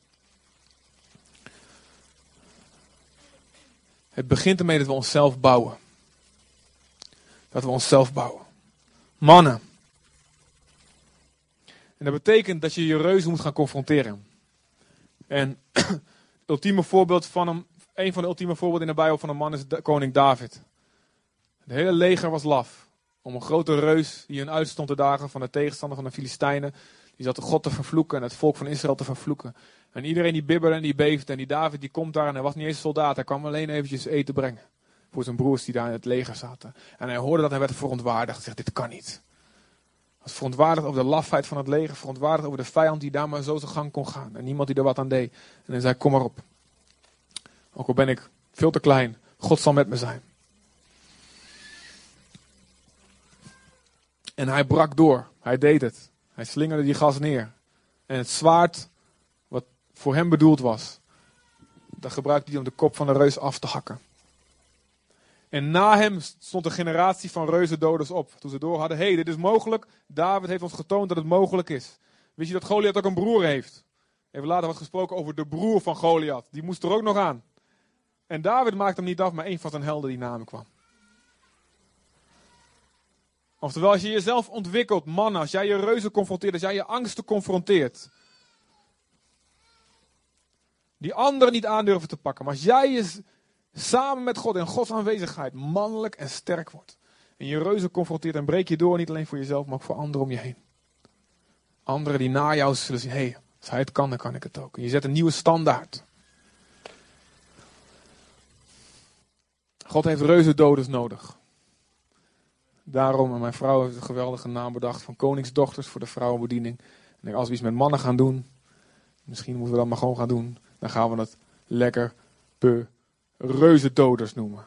A: Het begint ermee dat we onszelf bouwen. Dat we onszelf bouwen. Mannen. En dat betekent dat je je reuzen moet gaan confronteren. En ultieme voorbeeld van een van de ultieme voorbeelden in de Bijbel van een man is koning David. Het hele leger was laf. Om een grote reus die een uitstond te dagen van de tegenstander van de Filistijnen. Die zat God te vervloeken en het volk van Israël te vervloeken. En iedereen die bibberde en die beefde. En die David die komt daar en hij was niet eens soldaat. Hij kwam alleen eventjes eten brengen voor zijn broers die daar in het leger zaten. En hij hoorde dat hij werd verontwaardigd. Hij zegt, dit kan niet. Hij was verontwaardigd over de lafheid van het leger. Verontwaardigd over de vijand die daar maar zo zijn gang kon gaan. En niemand die er wat aan deed. En hij zei, kom maar op. Ook al ben ik veel te klein. God zal met me zijn. En hij brak door. Hij deed het. Hij slingerde die gas neer. En het zwaard, wat voor hem bedoeld was, dat gebruikte hij om de kop van de reus af te hakken. En na hem stond een generatie van reuzendoders op. Toen ze door hadden, hé, hey, dit is mogelijk. David heeft ons getoond dat het mogelijk is. Wist je dat Goliath ook een broer heeft? Even later wordt gesproken over de broer van Goliath. Die moest er ook nog aan. En David maakte hem niet af, maar een van zijn helden die na hem kwam. Oftewel, als je jezelf ontwikkelt, mannen, als jij je reuzen confronteert, als jij je angsten confronteert. Die anderen niet aandurven te pakken. Maar als jij je samen met God in Gods aanwezigheid mannelijk en sterk wordt. En je reuzen confronteert en breek je door, niet alleen voor jezelf, maar ook voor anderen om je heen. Anderen die na jou zullen zien, hé, hey, als hij het kan, dan kan ik het ook. En je zet een nieuwe standaard. God heeft reuzendoders nodig. Daarom, en mijn vrouw heeft een geweldige naam bedacht van koningsdochters voor de vrouwenbediening. En als we iets met mannen gaan doen, misschien moeten we dat maar gewoon gaan doen, dan gaan we het lekker pe reuzendoders noemen.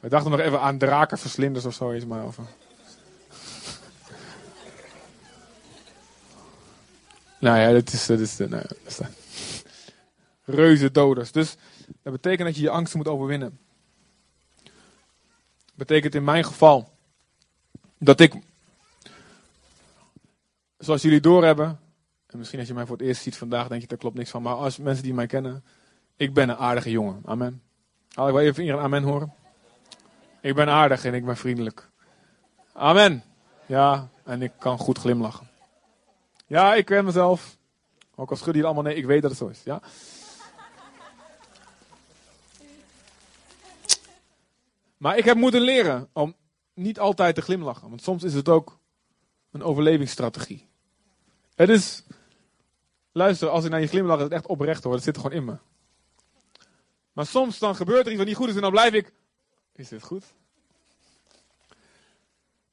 A: We dachten nog even aan drakenverslinders of zoiets, maar over. nou ja, dat is, dat is, nou reuzendoders. Dus dat betekent dat je je angsten moet overwinnen. Betekent in mijn geval dat ik, zoals jullie doorhebben, en misschien als je mij voor het eerst ziet vandaag, denk je daar klopt niks van, maar als mensen die mij kennen, ik ben een aardige jongen. Amen. Haal ik wel even hier een amen horen? Ik ben aardig en ik ben vriendelijk. Amen. Ja, en ik kan goed glimlachen. Ja, ik ken mezelf. Ook al schudden jullie allemaal nee, ik weet dat het zo is. Ja. Maar ik heb moeten leren om niet altijd te glimlachen. Want soms is het ook een overlevingsstrategie. Het is, luister, als ik naar je glimlach, is het echt oprecht hoor. Dat zit er gewoon in me. Maar soms dan gebeurt er iets wat niet goed is en dan blijf ik, is dit goed?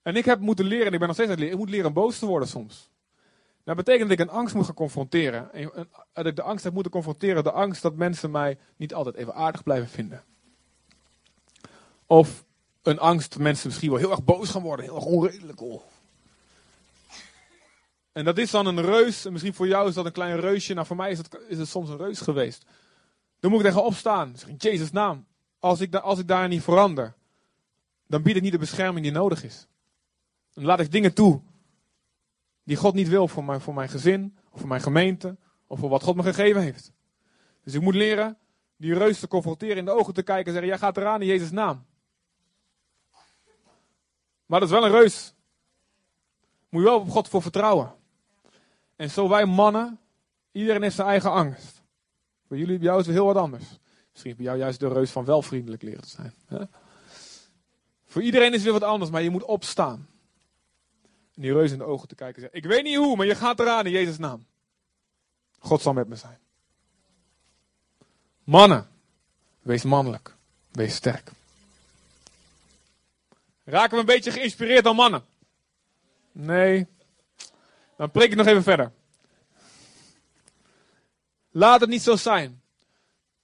A: En ik heb moeten leren, en ik ben nog steeds aan het leren, ik moet leren boos te worden soms. Dat betekent dat ik een angst moet gaan confronteren. En dat ik de angst heb moeten confronteren, de angst dat mensen mij niet altijd even aardig blijven vinden. Of een angst mensen misschien wel heel erg boos gaan worden, heel erg onredelijk. En dat is dan een reus, en misschien voor jou is dat een klein reusje, nou voor mij is het, is het soms een reus geweest. Dan moet ik tegen opstaan, zeg in Jezus' naam. Als ik, als ik daar niet verander, dan bied ik niet de bescherming die nodig is. Dan laat ik dingen toe die God niet wil voor mijn, voor mijn gezin, of voor mijn gemeente, of voor wat God me gegeven heeft. Dus ik moet leren die reus te confronteren, in de ogen te kijken en zeggen: Jij gaat eraan in Jezus' naam. Maar dat is wel een reus. Moet je wel op God voor vertrouwen. En zo wij mannen, iedereen heeft zijn eigen angst. Voor jullie, bij jou is het heel wat anders. Misschien bij jou juist de reus van wel vriendelijk leren te zijn. Hè? Voor iedereen is weer wat anders, maar je moet opstaan. En die reus in de ogen te kijken en zeggen: Ik weet niet hoe, maar je gaat eraan in Jezus' naam. God zal met me zijn. Mannen, wees mannelijk. Wees sterk. Raken we een beetje geïnspireerd door mannen? Nee. Dan preek ik nog even verder. Laat het niet zo zijn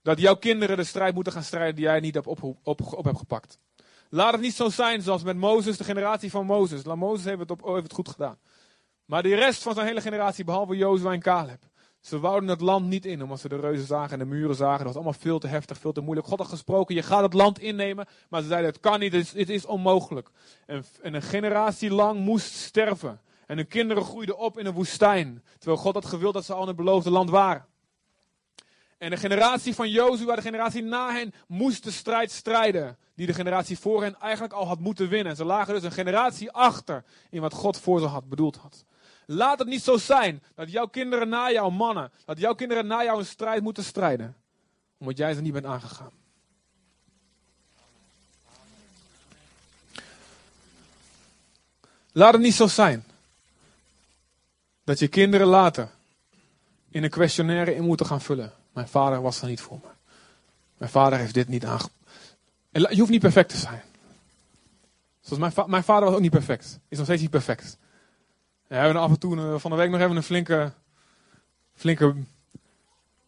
A: dat jouw kinderen de strijd moeten gaan strijden die jij niet op, op, op, hebt gepakt. Laat het niet zo zijn zoals met Mozes, de generatie van Mozes. La Mozes heeft het, op, het goed gedaan. Maar de rest van zijn hele generatie, behalve Jozua en Caleb, ze wouden het land niet in, omdat ze de reuzen zagen en de muren zagen. Dat was allemaal veel te heftig, veel te moeilijk. God had gesproken, je gaat het land innemen. Maar ze zeiden, het kan niet, het is, het is onmogelijk. En, en, een generatie lang moest sterven. En hun kinderen groeiden op in een woestijn. Terwijl God had gewild dat ze al in het beloofde land waren. En de generatie van Jozua, de generatie na hen, moest de strijd strijden. Die de generatie voor hen eigenlijk al had moeten winnen. En ze lagen dus een generatie achter in wat God voor ze had bedoeld had. Laat het niet zo zijn dat jouw kinderen na jou, mannen, dat jouw kinderen na jou een strijd moeten strijden. Omdat jij ze niet bent aangegaan. Laat het niet zo zijn dat je kinderen later in een questionnaire in moeten gaan vullen. Mijn vader was er niet voor me. Mijn vader heeft dit niet aangepakt. Je hoeft niet perfect te zijn. Zoals mijn, mijn vader was ook niet perfect. Is nog steeds niet perfect. We hebben af en toe eh, van de week nog even een flinke, flinke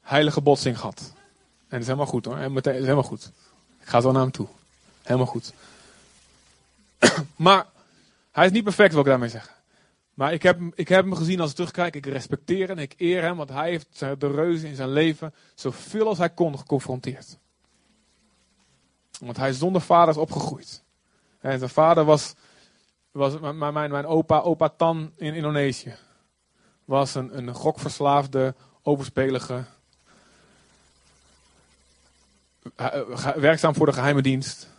A: heilige botsing gehad. En dat is helemaal goed hoor. Het is helemaal goed. Ik ga zo naar hem toe. Helemaal goed. maar hij is niet perfect, wil ik daarmee zeggen. Maar ik heb, ik heb hem gezien als ik terugkijk. Ik respecteer en ik eer hem. Want hij heeft de reuzen in zijn leven zoveel als hij kon geconfronteerd. Want hij is zonder vader opgegroeid. En zijn vader was was mijn, mijn, mijn opa, opa Tan in Indonesië. Was een, een gokverslaafde, overspelige. Eh, werkzaam voor de geheime dienst.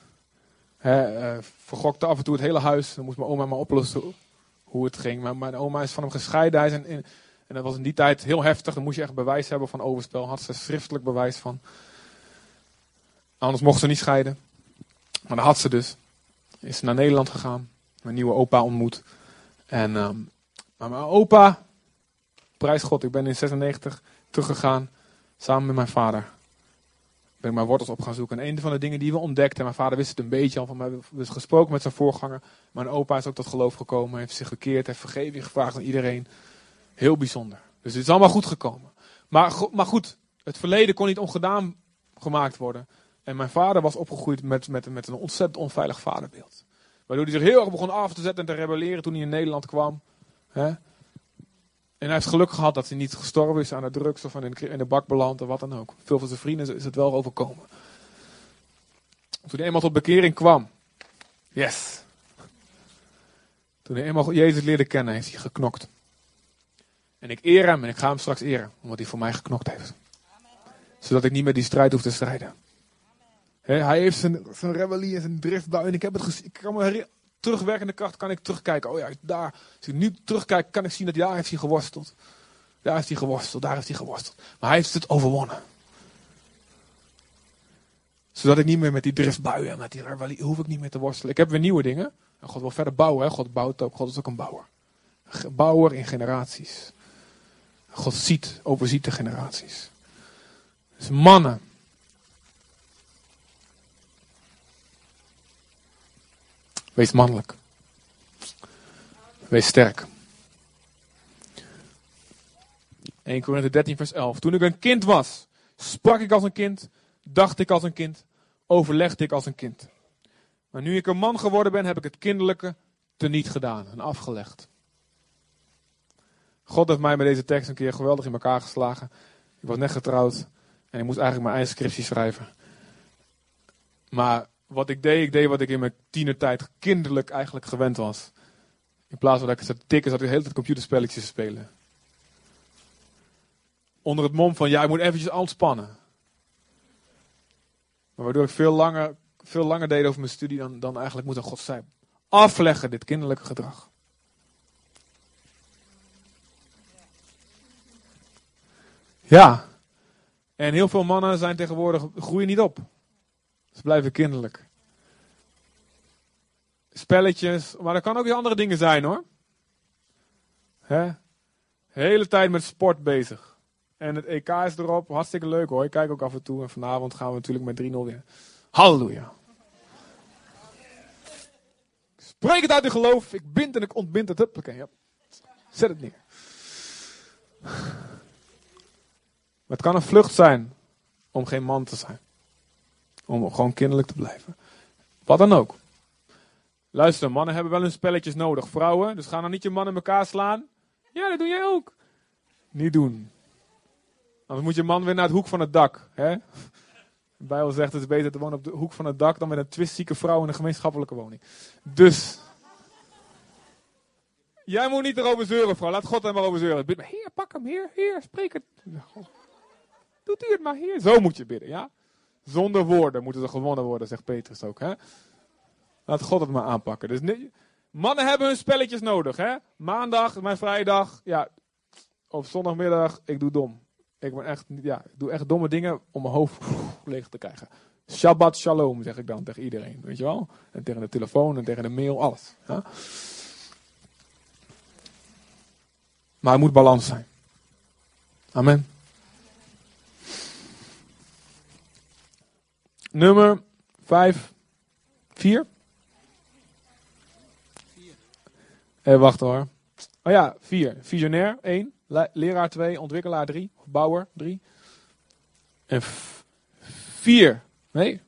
A: He, uh, vergokte af en toe het hele huis. Dan moest mijn oma maar oplossen hoe het ging. Maar mijn oma is van hem gescheiden. Hij en dat was in die tijd heel heftig. Dan moest je echt bewijs hebben van overspel. Had ze schriftelijk bewijs van. Anders mocht ze niet scheiden. Maar dat had ze dus. Is naar Nederland gegaan mijn nieuwe opa ontmoet. En, um, maar mijn opa, prijs God, ik ben in 96 teruggegaan samen met mijn vader. ben ik mijn wortels op gaan zoeken. En een van de dingen die we ontdekten, mijn vader wist het een beetje al van mij, dus gesproken met zijn voorganger. Mijn opa is ook tot geloof gekomen, heeft zich gekeerd, heeft vergeving gevraagd aan iedereen. Heel bijzonder. Dus het is allemaal goed gekomen. Maar, maar goed, het verleden kon niet ongedaan gemaakt worden. En mijn vader was opgegroeid met, met, met een ontzettend onveilig vaderbeeld. Waardoor hij zich heel erg begon af te zetten en te rebelleren toen hij in Nederland kwam. En hij heeft geluk gehad dat hij niet gestorven is aan de drugs of in de bak beland of wat dan ook. Veel van zijn vrienden is het wel overkomen. Toen hij eenmaal tot bekering kwam. Yes. Toen hij eenmaal Jezus leerde kennen, heeft hij geknokt. En ik eer hem en ik ga hem straks eren, omdat hij voor mij geknokt heeft. Zodat ik niet meer die strijd hoef te strijden. Hij heeft zijn, zijn rebellie en zijn driftbui. En ik heb het gezien. Ik kan me terugwerkende kracht kan ik terugkijken. Oh ja, daar. Als ik nu terugkijk, kan ik zien dat daar heeft hij geworsteld. Daar heeft hij geworsteld, daar heeft hij geworsteld. Maar hij heeft het overwonnen. Zodat ik niet meer met die driftbuien en met die rebellie, hoef ik niet meer te worstelen. Ik heb weer nieuwe dingen. En God wil verder bouwen. Hè? God bouwt ook. God is ook een bouwer. Bouwer in generaties. God ziet, overziet de generaties. Dus mannen. Wees mannelijk. Wees sterk. 1 Korinthe 13 vers 11. Toen ik een kind was, sprak ik als een kind, dacht ik als een kind, overlegde ik als een kind. Maar nu ik een man geworden ben, heb ik het kinderlijke teniet gedaan en afgelegd. God heeft mij met deze tekst een keer geweldig in elkaar geslagen. Ik was net getrouwd en ik moest eigenlijk mijn eigen scriptie schrijven. Maar wat ik deed, ik deed wat ik in mijn tienertijd kinderlijk eigenlijk gewend was. In plaats van dat ik zat tikken, zat ik de hele tijd computerspelletjes te spelen. Onder het mom van, ja, ik moet eventjes ontspannen. Maar waardoor ik veel langer, veel langer deed over mijn studie dan, dan eigenlijk moet aan God zijn. Afleggen, dit kinderlijke gedrag. Ja. En heel veel mannen zijn tegenwoordig, groeien niet op. Ze blijven kinderlijk. Spelletjes, maar dat kan ook weer andere dingen zijn hoor. Hè? Hele tijd met sport bezig. En het EK is erop, hartstikke leuk hoor. Ik kijk ook af en toe. En vanavond gaan we natuurlijk met 3-0 weer. Halleluja. Spreek het uit in geloof. Ik bind en ik ontbind het. Ja. Zet het neer. Maar het kan een vlucht zijn om geen man te zijn. Om gewoon kinderlijk te blijven. Wat dan ook. Luister, mannen hebben wel hun spelletjes nodig. Vrouwen, dus ga dan niet je man in elkaar slaan. Ja, dat doe jij ook. Niet doen. Anders moet je man weer naar het hoek van het dak. Hè? De Bijbel zegt het is beter te wonen op de hoek van het dak dan met een twistzieke vrouw in een gemeenschappelijke woning. Dus. Jij moet niet erover zeuren, vrouw. Laat God er maar over zeuren. Heer, pak hem, heer, heer, spreek het. Doet u het maar, heer. Zo moet je bidden, ja? Zonder woorden moeten ze gewonnen worden, zegt Petrus ook, hè? Laat God het maar aanpakken. Dus mannen hebben hun spelletjes nodig, hè? Maandag, mijn vrijdag, ja. Of zondagmiddag, ik doe dom. Ik ben echt, ja, doe echt domme dingen om mijn hoofd leeg te krijgen. Shabbat shalom, zeg ik dan tegen iedereen, weet je wel? En tegen de telefoon en tegen de mail, alles. Ja? Maar er moet balans zijn. Amen. Nummer 5, 4. Even wachten hoor. Oh ja, 4. Visionair 1. Leraar 2. Ontwikkelaar 3. Of bouwer 3. En 4. Nee.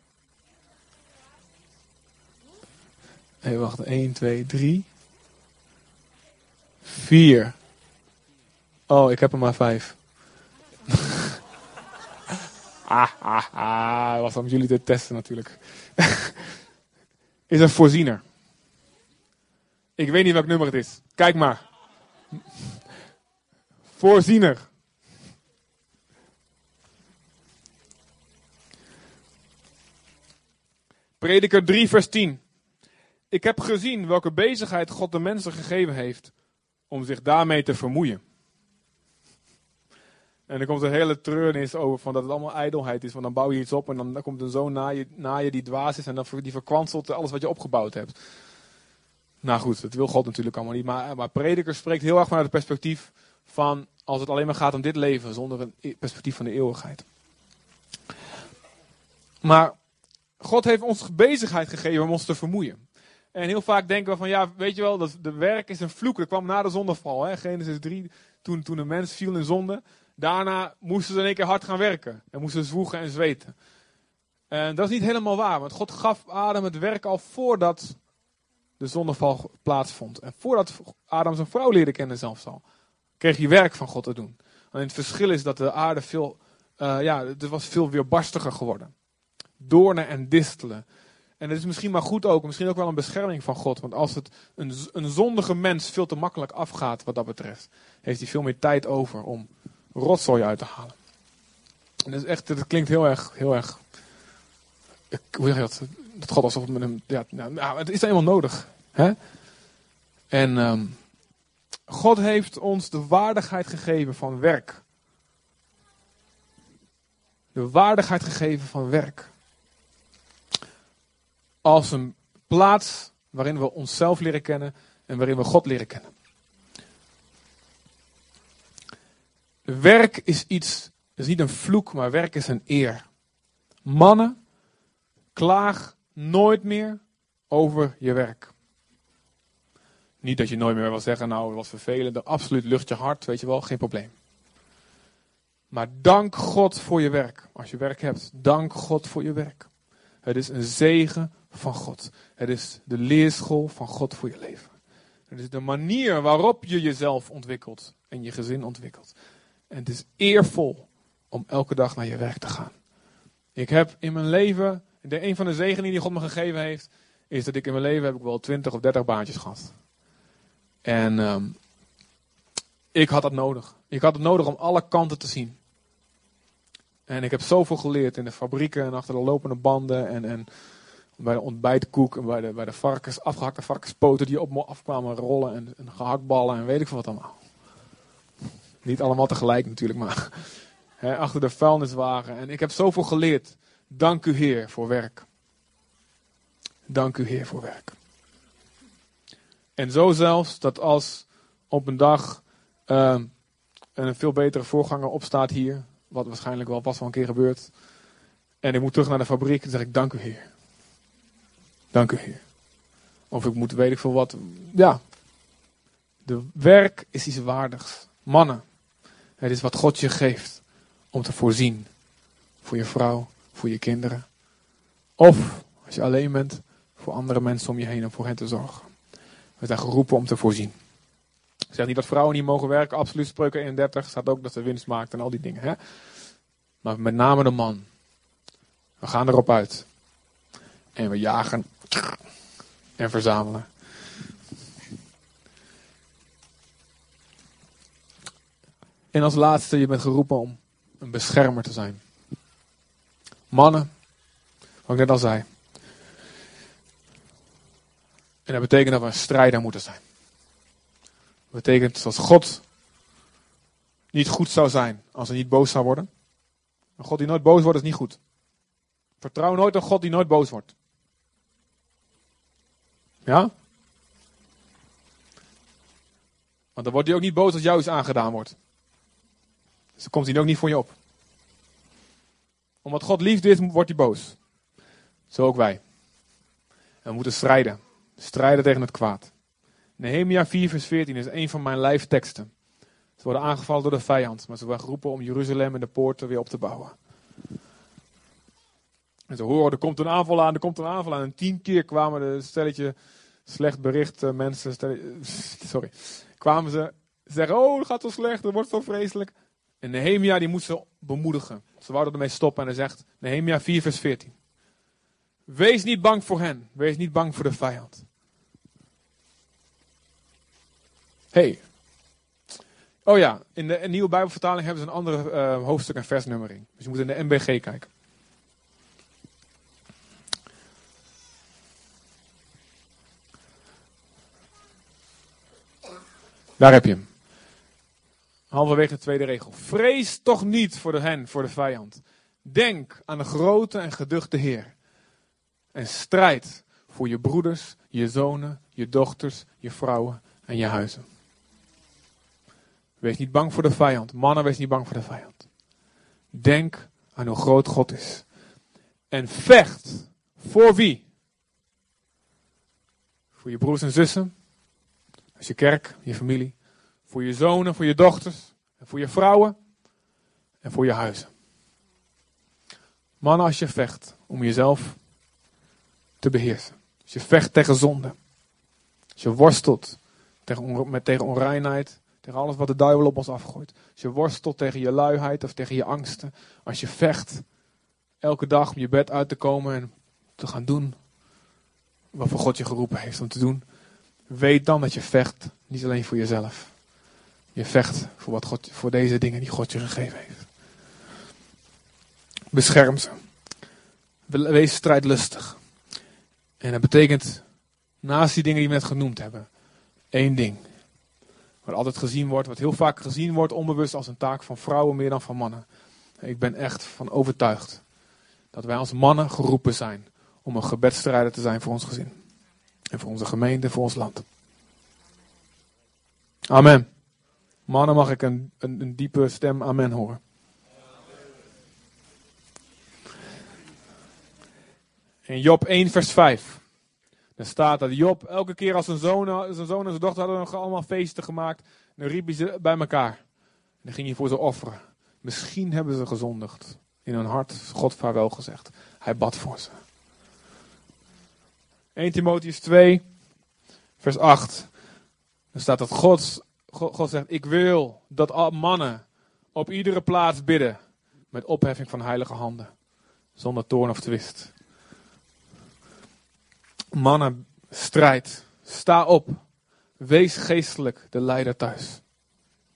A: Even wachten. 1, 2, 3. 4. Oh, ik heb er maar 5. Ah, ah, ah. Was om jullie te testen natuurlijk. is een voorziener. Ik weet niet welk nummer het is. Kijk maar. Voorziener. Prediker 3, vers 10. Ik heb gezien welke bezigheid God de mensen gegeven heeft om zich daarmee te vermoeien. En er komt een hele treurnis over van dat het allemaal ijdelheid is. Want dan bouw je iets op en dan komt een zoon na je, na je die dwaas is en dan die verkwanselt alles wat je opgebouwd hebt. Nou goed, dat wil God natuurlijk allemaal niet. Maar, maar prediker spreekt heel erg vanuit het perspectief van als het alleen maar gaat om dit leven zonder een perspectief van de eeuwigheid. Maar God heeft ons bezigheid gegeven om ons te vermoeien. En heel vaak denken we van, ja, weet je wel, dat de werk is een vloek. Dat kwam na de zondeval, hè? Genesis 3, toen, toen de mens viel in zonde. Daarna moesten ze in één keer hard gaan werken. En moesten zwoegen en zweten. En dat is niet helemaal waar, want God gaf Adam het werk al voordat de zondeval plaatsvond. En voordat Adam zijn vrouw leerde kennen zelfs al, kreeg hij werk van God te doen. Alleen het verschil is dat de aarde veel, uh, ja, het was veel weerbarstiger geworden. Doornen en distelen. En het is misschien maar goed ook, misschien ook wel een bescherming van God. Want als het een, een zondige mens veel te makkelijk afgaat wat dat betreft, heeft hij veel meer tijd over om rotzooi uit te halen. En dat, is echt, dat klinkt heel erg, heel erg, hoe zeg je dat? Dat God alsof het met hem, ja, nou, het is helemaal nodig. Hè? En um, God heeft ons de waardigheid gegeven van werk. De waardigheid gegeven van werk als een plaats waarin we onszelf leren kennen en waarin we God leren kennen. Werk is iets, is niet een vloek, maar werk is een eer. Mannen, klaag nooit meer over je werk. Niet dat je nooit meer wil zeggen, nou, wat vervelend, absoluut lucht je hart, weet je wel, geen probleem. Maar dank God voor je werk. Als je werk hebt, dank God voor je werk. Het is een zegen van God. Het is de leerschool van God voor je leven. Het is de manier waarop je jezelf ontwikkelt en je gezin ontwikkelt. En het is eervol om elke dag naar je werk te gaan. Ik heb in mijn leven, de, een van de zegeningen die God me gegeven heeft, is dat ik in mijn leven heb ik wel 20 of 30 baantjes gehad. En um, ik had dat nodig. Ik had het nodig om alle kanten te zien. En ik heb zoveel geleerd in de fabrieken en achter de lopende banden en, en bij de ontbijtkoek en bij de, bij de varkens, afgehakte varkenspoten die op me afkwamen rollen en, en gehaktballen en weet ik veel wat allemaal. Niet allemaal tegelijk natuurlijk, maar achter de vuilniswagen. En ik heb zoveel geleerd. Dank u Heer voor werk. Dank u Heer voor werk. En zo zelfs dat als op een dag uh, een veel betere voorganger opstaat hier, wat waarschijnlijk wel pas wel een keer gebeurt, en ik moet terug naar de fabriek, dan zeg ik dank u Heer. Dank u, Heer. Of ik moet, weet ik veel wat. Ja. De werk is iets waardigs. Mannen. Het is wat God je geeft om te voorzien. Voor je vrouw, voor je kinderen. Of, als je alleen bent, voor andere mensen om je heen en voor hen te zorgen. We zijn geroepen om te voorzien. Ik zeg niet dat vrouwen niet mogen werken, absoluut. Spreuken 31 staat ook dat ze winst maakt en al die dingen. Hè? Maar met name de man. We gaan erop uit. En we jagen en verzamelen. En als laatste, je bent geroepen om een beschermer te zijn. Mannen, wat ik net al zei. En dat betekent dat we een strijder moeten zijn. Dat betekent dat God niet goed zou zijn als hij niet boos zou worden. Een God die nooit boos wordt is niet goed. Vertrouw nooit een God die nooit boos wordt. Ja? Want dan wordt hij ook niet boos als jou iets aangedaan wordt. Dan komt hij ook niet voor je op. Omdat God liefde is, wordt hij boos. Zo ook wij. En we moeten strijden. Strijden tegen het kwaad. Nehemia 4 vers 14 is een van mijn lijfteksten. Ze worden aangevallen door de vijand, maar ze worden geroepen om Jeruzalem en de poorten weer op te bouwen. En ze horen, er komt een aanval aan, er komt een aanval aan. En tien keer kwamen de stelletje slecht bericht mensen, sorry, kwamen ze zeggen, oh het gaat zo slecht, het wordt zo vreselijk. En Nehemia die moest ze bemoedigen. Ze wouden ermee stoppen en hij zegt, Nehemia 4 vers 14. Wees niet bang voor hen, wees niet bang voor de vijand. Hey. Oh ja, in de nieuwe Bijbelvertaling hebben ze een andere uh, hoofdstuk en versnummering. Dus je moet in de MBG kijken. Daar heb je hem. Halverwege de tweede regel. Vrees toch niet voor de hen, voor de vijand. Denk aan de grote en geduchte Heer. En strijd voor je broeders, je zonen, je dochters, je vrouwen en je huizen. Wees niet bang voor de vijand. Mannen, wees niet bang voor de vijand. Denk aan hoe groot God is. En vecht. Voor wie? Voor je broers en zussen. Is je kerk, je familie. Voor je zonen, voor je dochters. En voor je vrouwen. En voor je huizen. Mannen, als je vecht om jezelf te beheersen. Als je vecht tegen zonde. Als je worstelt tegen, tegen onreinheid. Tegen alles wat de duivel op ons afgooit. Als je worstelt tegen je luiheid of tegen je angsten. Als je vecht elke dag om je bed uit te komen en te gaan doen wat voor God je geroepen heeft om te doen. Weet dan dat je vecht niet alleen voor jezelf. Je vecht voor, wat God, voor deze dingen die God je gegeven heeft. Bescherm ze. Wees strijdlustig. En dat betekent, naast die dingen die we net genoemd hebben, één ding. Wat altijd gezien wordt, wat heel vaak gezien wordt onbewust als een taak van vrouwen meer dan van mannen. Ik ben echt van overtuigd dat wij als mannen geroepen zijn om een gebedstrijder te zijn voor ons gezin. En voor onze gemeente, voor ons land. Amen. Mannen mag ik een, een, een diepe stem amen horen. In Job 1 vers 5. Er staat dat Job elke keer als zijn zoon, zijn zoon en zijn dochter hadden allemaal feesten gemaakt. Dan riep hij ze bij elkaar. En dan ging hij voor ze offeren. Misschien hebben ze gezondigd. In hun hart God vaarwel gezegd. Hij bad voor ze. 1 Timotheus 2 vers 8. Er staat dat God, God, zegt, ik wil dat mannen op iedere plaats bidden. Met opheffing van heilige handen. Zonder toorn of twist. Mannen, strijd. Sta op. Wees geestelijk de leider thuis.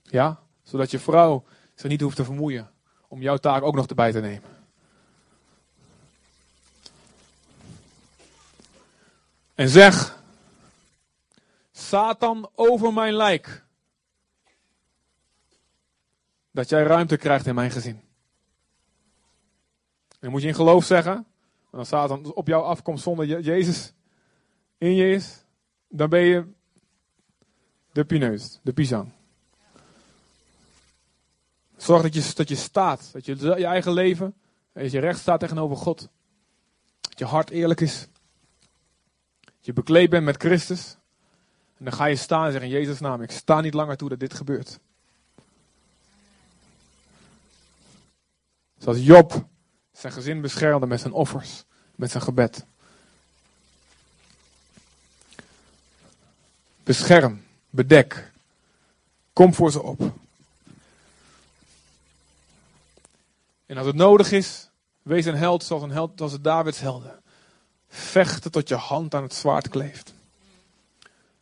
A: Ja? Zodat je vrouw zich niet hoeft te vermoeien om jouw taak ook nog erbij te nemen. En zeg, Satan over mijn lijk. Dat jij ruimte krijgt in mijn gezin. En moet je in geloof zeggen. En als Satan op jou afkomt zonder Jezus in je is, dan ben je de pineus, de pisang. Zorg dat je, dat je staat, dat je je eigen leven, dat je recht staat tegenover God. Dat je hart eerlijk is. Dat je bekleed bent met Christus. En dan ga je staan en zeggen in Jezus' naam, ik sta niet langer toe dat dit gebeurt. Zoals Job zijn gezin beschermde met zijn offers, met zijn gebed. Bescherm, bedek. Kom voor ze op. En als het nodig is, wees een held zoals, een held, zoals de Davids helden. Vechten tot je hand aan het zwaard kleeft.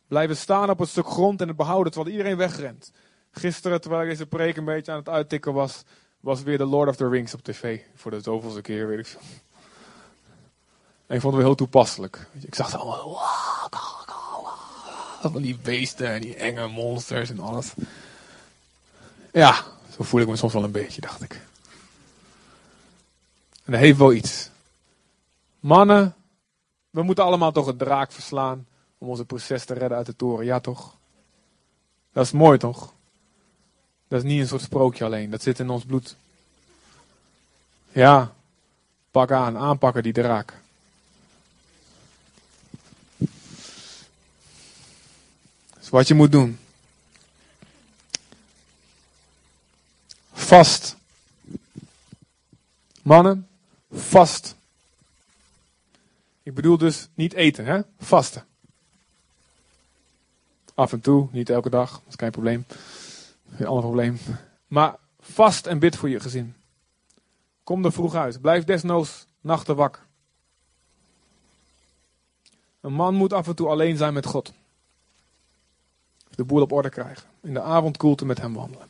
A: Blijven staan op het stuk grond en het behouden terwijl iedereen wegrent. Gisteren, terwijl ik deze preek een beetje aan het uittikken was, was weer de Lord of the Rings op tv. Voor de zoveelste keer, weet ik veel. En ik vond het heel toepasselijk. Ik zag ze allemaal. Van die beesten en die enge monsters en alles. Ja, zo voel ik me soms wel een beetje, dacht ik. En dat heeft wel iets. Mannen, we moeten allemaal toch een draak verslaan om onze proces te redden uit de toren. Ja toch? Dat is mooi toch? Dat is niet een soort sprookje alleen, dat zit in ons bloed. Ja, pak aan, aanpakken die draak. Dat is wat je moet doen. Vast. Mannen, vast. Ik bedoel dus niet eten, hè? Vasten. Af en toe, niet elke dag, dat is geen probleem. Geen ander probleem. Maar vast en bid voor je gezin. Kom er vroeg uit. Blijf desnoods nachten wakker. Een man moet af en toe alleen zijn met God. De boel op orde krijgen. In de avondkoelte met hem wandelen.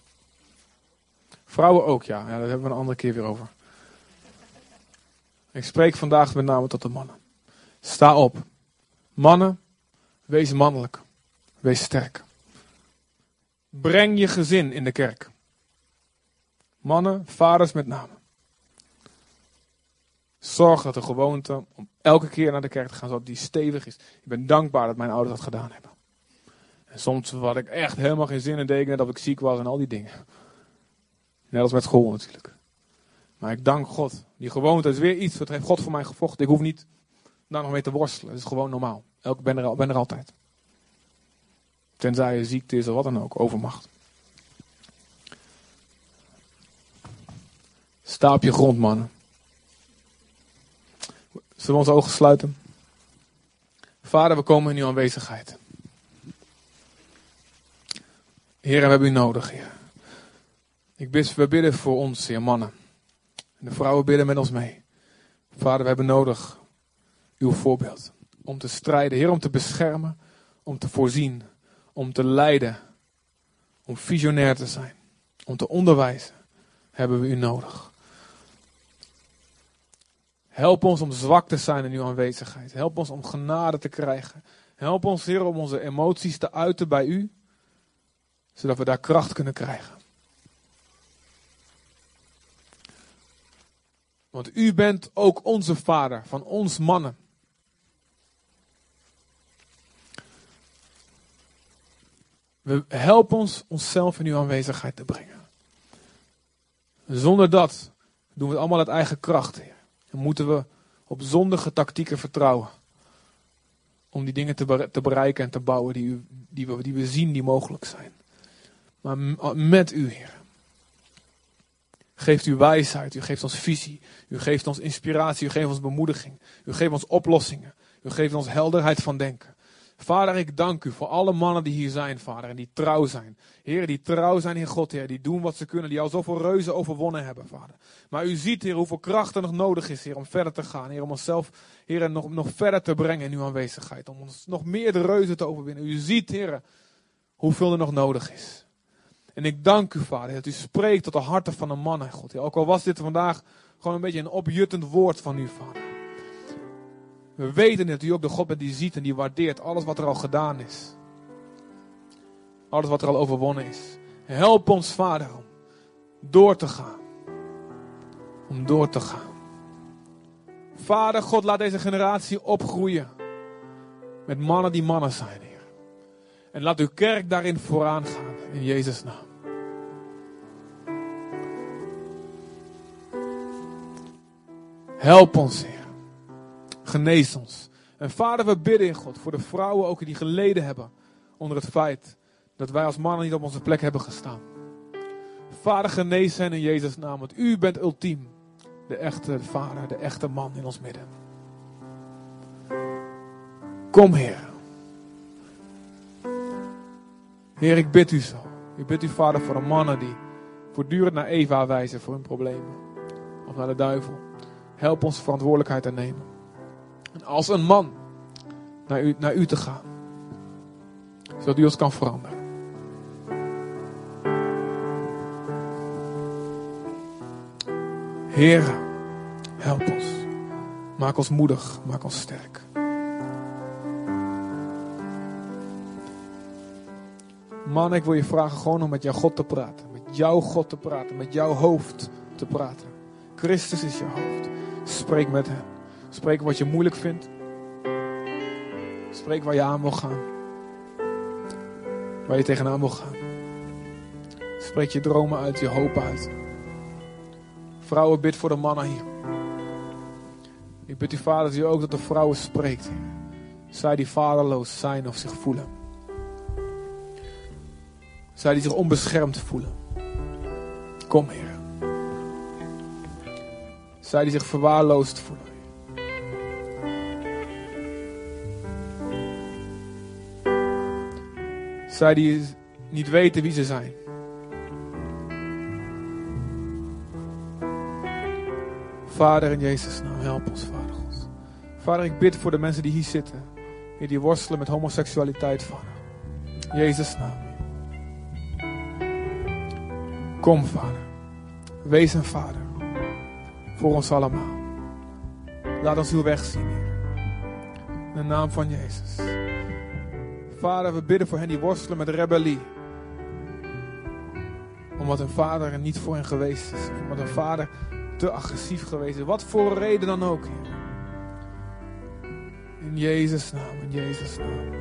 A: Vrouwen ook, ja. ja. Daar hebben we een andere keer weer over. Ik spreek vandaag met name tot de mannen. Sta op. Mannen, wees mannelijk. Wees sterk. Breng je gezin in de kerk. Mannen, vaders met name. Zorg dat de gewoonte om elke keer naar de kerk te gaan, zodat die stevig is. Ik ben dankbaar dat mijn ouders dat gedaan hebben. En soms had ik echt helemaal geen zin in deken dat ik ziek was en al die dingen. Net als met school natuurlijk. Maar ik dank God. Die gewoonte is weer iets, dat heeft God voor mij gevochten. Ik hoef niet daar nog mee te worstelen. Het is gewoon normaal. Ik ben er altijd. Tenzij je ziekte is of wat dan ook, overmacht. Sta op je grond, mannen. Zullen we onze ogen sluiten? Vader, we komen in uw aanwezigheid. Heer, we hebben u nodig, Heer. Ik bid, we bidden voor ons, Heer, mannen. En de vrouwen bidden met ons mee. Vader, we hebben nodig uw voorbeeld. Om te strijden, Heer, om te beschermen, om te voorzien, om te leiden, om visionair te zijn, om te onderwijzen, hebben we u nodig. Help ons om zwak te zijn in uw aanwezigheid. Help ons om genade te krijgen. Help ons, Heer, om onze emoties te uiten bij u, zodat we daar kracht kunnen krijgen. Want u bent ook onze vader van ons mannen. We helpen ons onszelf in uw aanwezigheid te brengen. Zonder dat doen we het allemaal uit eigen kracht, Heer. Dan moeten we op zondige tactieken vertrouwen. Om die dingen te, bereiken en te bouwen die, u, die, we, die we zien die mogelijk zijn. Maar met u, Heer. Geeft u wijsheid, u geeft ons visie, u geeft ons inspiratie, u geeft ons bemoediging, u geeft ons oplossingen, u geeft ons helderheid van denken. Vader, ik dank u voor alle mannen die hier zijn, Vader, en die trouw zijn. Heer, die trouw zijn in God, Heer, die doen wat ze kunnen, die al zoveel reuzen overwonnen hebben, Vader. Maar u ziet, Heer, hoeveel kracht er nog nodig is, Heer, om verder te gaan, Heer, om onszelf, Heer, nog, nog verder te brengen in uw aanwezigheid, om ons nog meer de reuzen te overwinnen. U ziet, Heer, hoeveel er nog nodig is. En ik dank u, Vader, dat u spreekt tot de harten van de mannen, God. Ook al was dit vandaag gewoon een beetje een opjuttend woord van u, Vader. We weten dat u ook de God bent die ziet en die waardeert alles wat er al gedaan is. Alles wat er al overwonnen is. Help ons, Vader, om door te gaan. Om door te gaan. Vader God, laat deze generatie opgroeien. Met mannen die mannen zijn, Heer. En laat uw kerk daarin vooraan gaan. In Jezus' naam. Help ons, Heer. Genees ons. En vader, we bidden in God voor de vrouwen ook die geleden hebben onder het feit dat wij als mannen niet op onze plek hebben gestaan. Vader, genees hen in Jezus' naam, want u bent ultiem de echte vader, de echte man in ons midden. Kom, Heer. Heer, ik bid u zo. Ik bid u, Vader, voor de mannen die voortdurend naar Eva wijzen voor hun problemen. Of naar de duivel. Help ons verantwoordelijkheid te nemen. En als een man naar u, naar u te gaan. Zodat u ons kan veranderen. Heer, help ons. Maak ons moedig, maak ons sterk. Man, ik wil je vragen gewoon om met jouw God te praten. Met jouw God te praten. Met jouw hoofd te praten. Christus is je hoofd. Spreek met hem. Spreek wat je moeilijk vindt. Spreek waar je aan wil gaan. Waar je tegenaan wil gaan. Spreek je dromen uit, je hoop uit. Vrouwen, bid voor de mannen hier. Ik bid u, vader, dat u ook dat de vrouwen spreekt. Zij die vaderloos zijn of zich voelen. Zij die zich onbeschermd voelen. Kom, Heer. Zij die zich verwaarloosd voelen. Zij die niet weten wie ze zijn. Vader in Jezus' naam, help ons, Vader God. Vader, ik bid voor de mensen die hier zitten. Die worstelen met homoseksualiteit, Vader. Jezus' naam. Kom, Vader. Wees een Vader. Voor ons allemaal. Laat ons uw weg zien, Heer. In de naam van Jezus. Vader, we bidden voor hen die worstelen met rebellie. Omdat hun vader er niet voor hen geweest is. Omdat hun vader te agressief geweest is. Wat voor reden dan ook. In Jezus' naam, in Jezus' naam.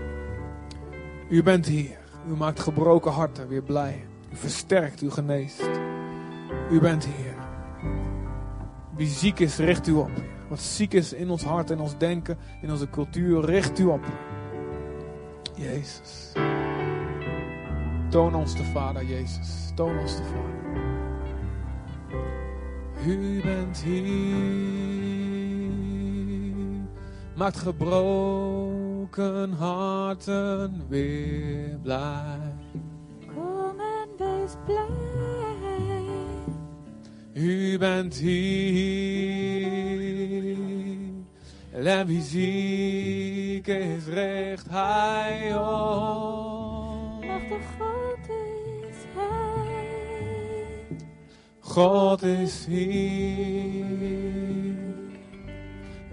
A: U bent hier. U maakt gebroken harten weer blij. U versterkt, u geneest. U bent hier. Wie ziek is, richt u op. Wat ziek is in ons hart, in ons denken, in onze cultuur, richt u op. Jezus. Toon ons de Vader, Jezus. Toon ons de Vader. U bent hier, maakt gebroken harten weer blij.
B: Kom en wees blij.
A: U bent hier. En wie ziek is, richt hij op.
B: Machtig God is Hij.
A: God is hier.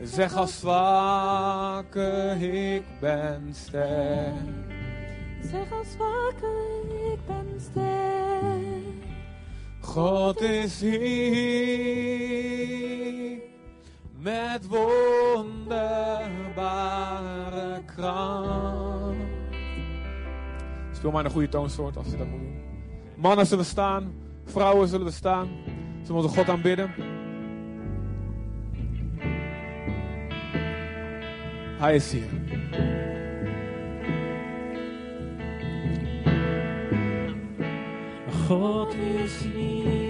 A: Zeg als zwakke, ik ben sterk.
B: Zeg als zwakke, ik ben sterk.
A: God is hier met wonderbare kracht. Speel maar een goede toonsoort als je dat moet doen. Mannen zullen staan, vrouwen zullen we staan. We onze God aanbidden. Hij is hier.
C: God is hier,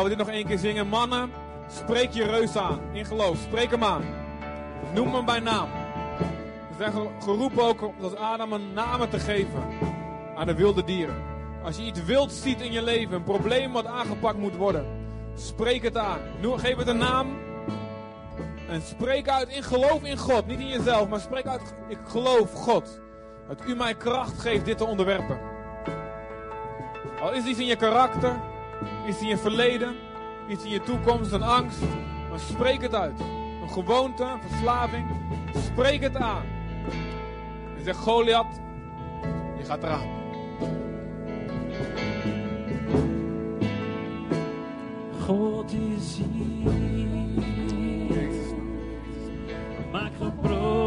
A: terwijl we dit nog één keer zingen, mannen, spreek je reus aan. In geloof, spreek hem aan. Noem hem bij naam. We zijn ge- geroepen ook om als Adam een namen te geven aan de wilde dieren. Als je iets wild ziet in je leven, een probleem wat aangepakt moet worden, spreek het aan. Geef het een naam. En spreek uit in geloof in God. Niet in jezelf, maar spreek uit, ik geloof God. Dat u mij kracht geeft dit te onderwerpen. Al is iets in je karakter, iets in je verleden, iets in je toekomst, een angst. Maar spreek het uit. Een gewoonte, een verslaving. Spreek het aan. En zeg Goliath, je gaat eraan.
C: God is hier, maak gebroken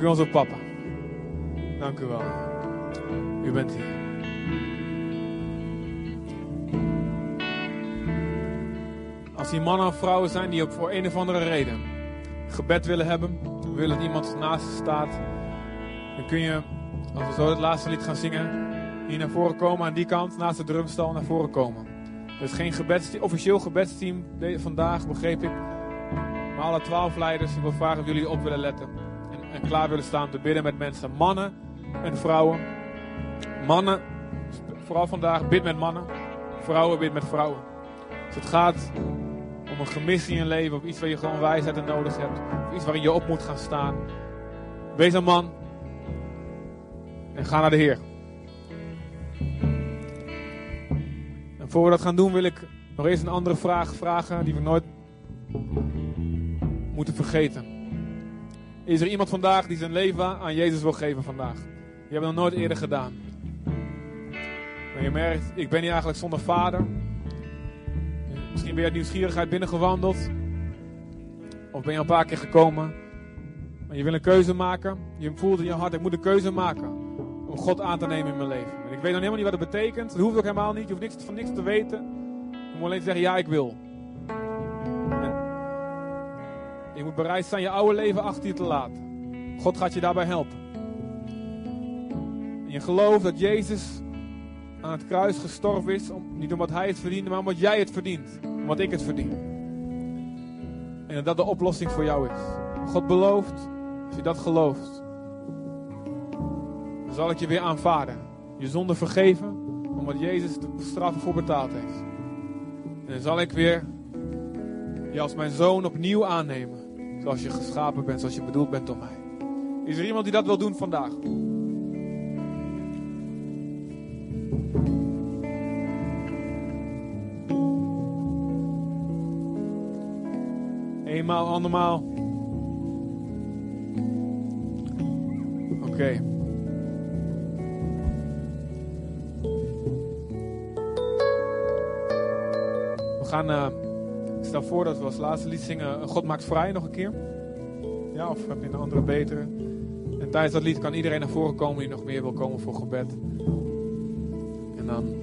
A: U, onze papa. Dank u wel. U bent hier. Als hier mannen of vrouwen zijn die op voor een of andere reden gebed willen hebben, willen dat iemand naast ze staat, dan kun je, als we zo het laatste lied gaan zingen, hier naar voren komen, aan die kant, naast de drumstal, naar voren komen. Er is geen officieel gebedsteam vandaag, begreep ik. Maar alle twaalf leiders, ik wil vragen of jullie op willen letten. En, klaar willen staan te bidden met mensen. Mannen en vrouwen. Mannen, vooral vandaag, bid met mannen. Vrouwen, bid met vrouwen. Dus het gaat om een gemis in je leven. Of iets waar je gewoon wijsheid en nodig hebt. Of iets waarin je op moet gaan staan. Wees een man. En ga naar de Heer. En voor we dat gaan doen wil ik nog eens een andere vraag vragen die we nooit moeten vergeten. Is er iemand vandaag die zijn leven aan Jezus wil geven vandaag? Die hebben nog nooit eerder gedaan. Maar je merkt, ik ben hier eigenlijk zonder vader. Misschien ben je uit nieuwsgierigheid binnengewandeld. Of ben je al een paar keer gekomen. Maar je wil een keuze maken. Je voelt in je hart, ik moet een keuze maken. Om God aan te nemen in mijn leven. En ik weet nog helemaal niet wat het betekent. Dat hoeft ook helemaal niet. Je hoeft niks, van niks te weten. Je moet alleen zeggen, ja ik wil. Je moet bereid zijn je oude leven achter je te laten. God gaat je daarbij helpen. En je gelooft dat Jezus aan het kruis gestorven is. Om, niet omdat hij het verdiende, maar omdat jij het verdient. Omdat ik het verdien. En dat dat de oplossing voor jou is. God belooft, als je dat gelooft, dan zal ik je weer aanvaarden. Je zonde vergeven, omdat Jezus de straf ervoor betaald heeft. En dan zal ik weer je als mijn zoon opnieuw aannemen. Zoals je geschapen bent, zoals je bedoeld bent door mij. Is er iemand die dat wil doen vandaag? Eenmaal, andermaal. Oké. We gaan. ik stel voor dat we als laatste lied zingen. God maakt vrij nog een keer. Ja, of heb je een andere betere? En tijdens dat lied kan iedereen naar voren komen die nog meer wil komen voor gebed. En dan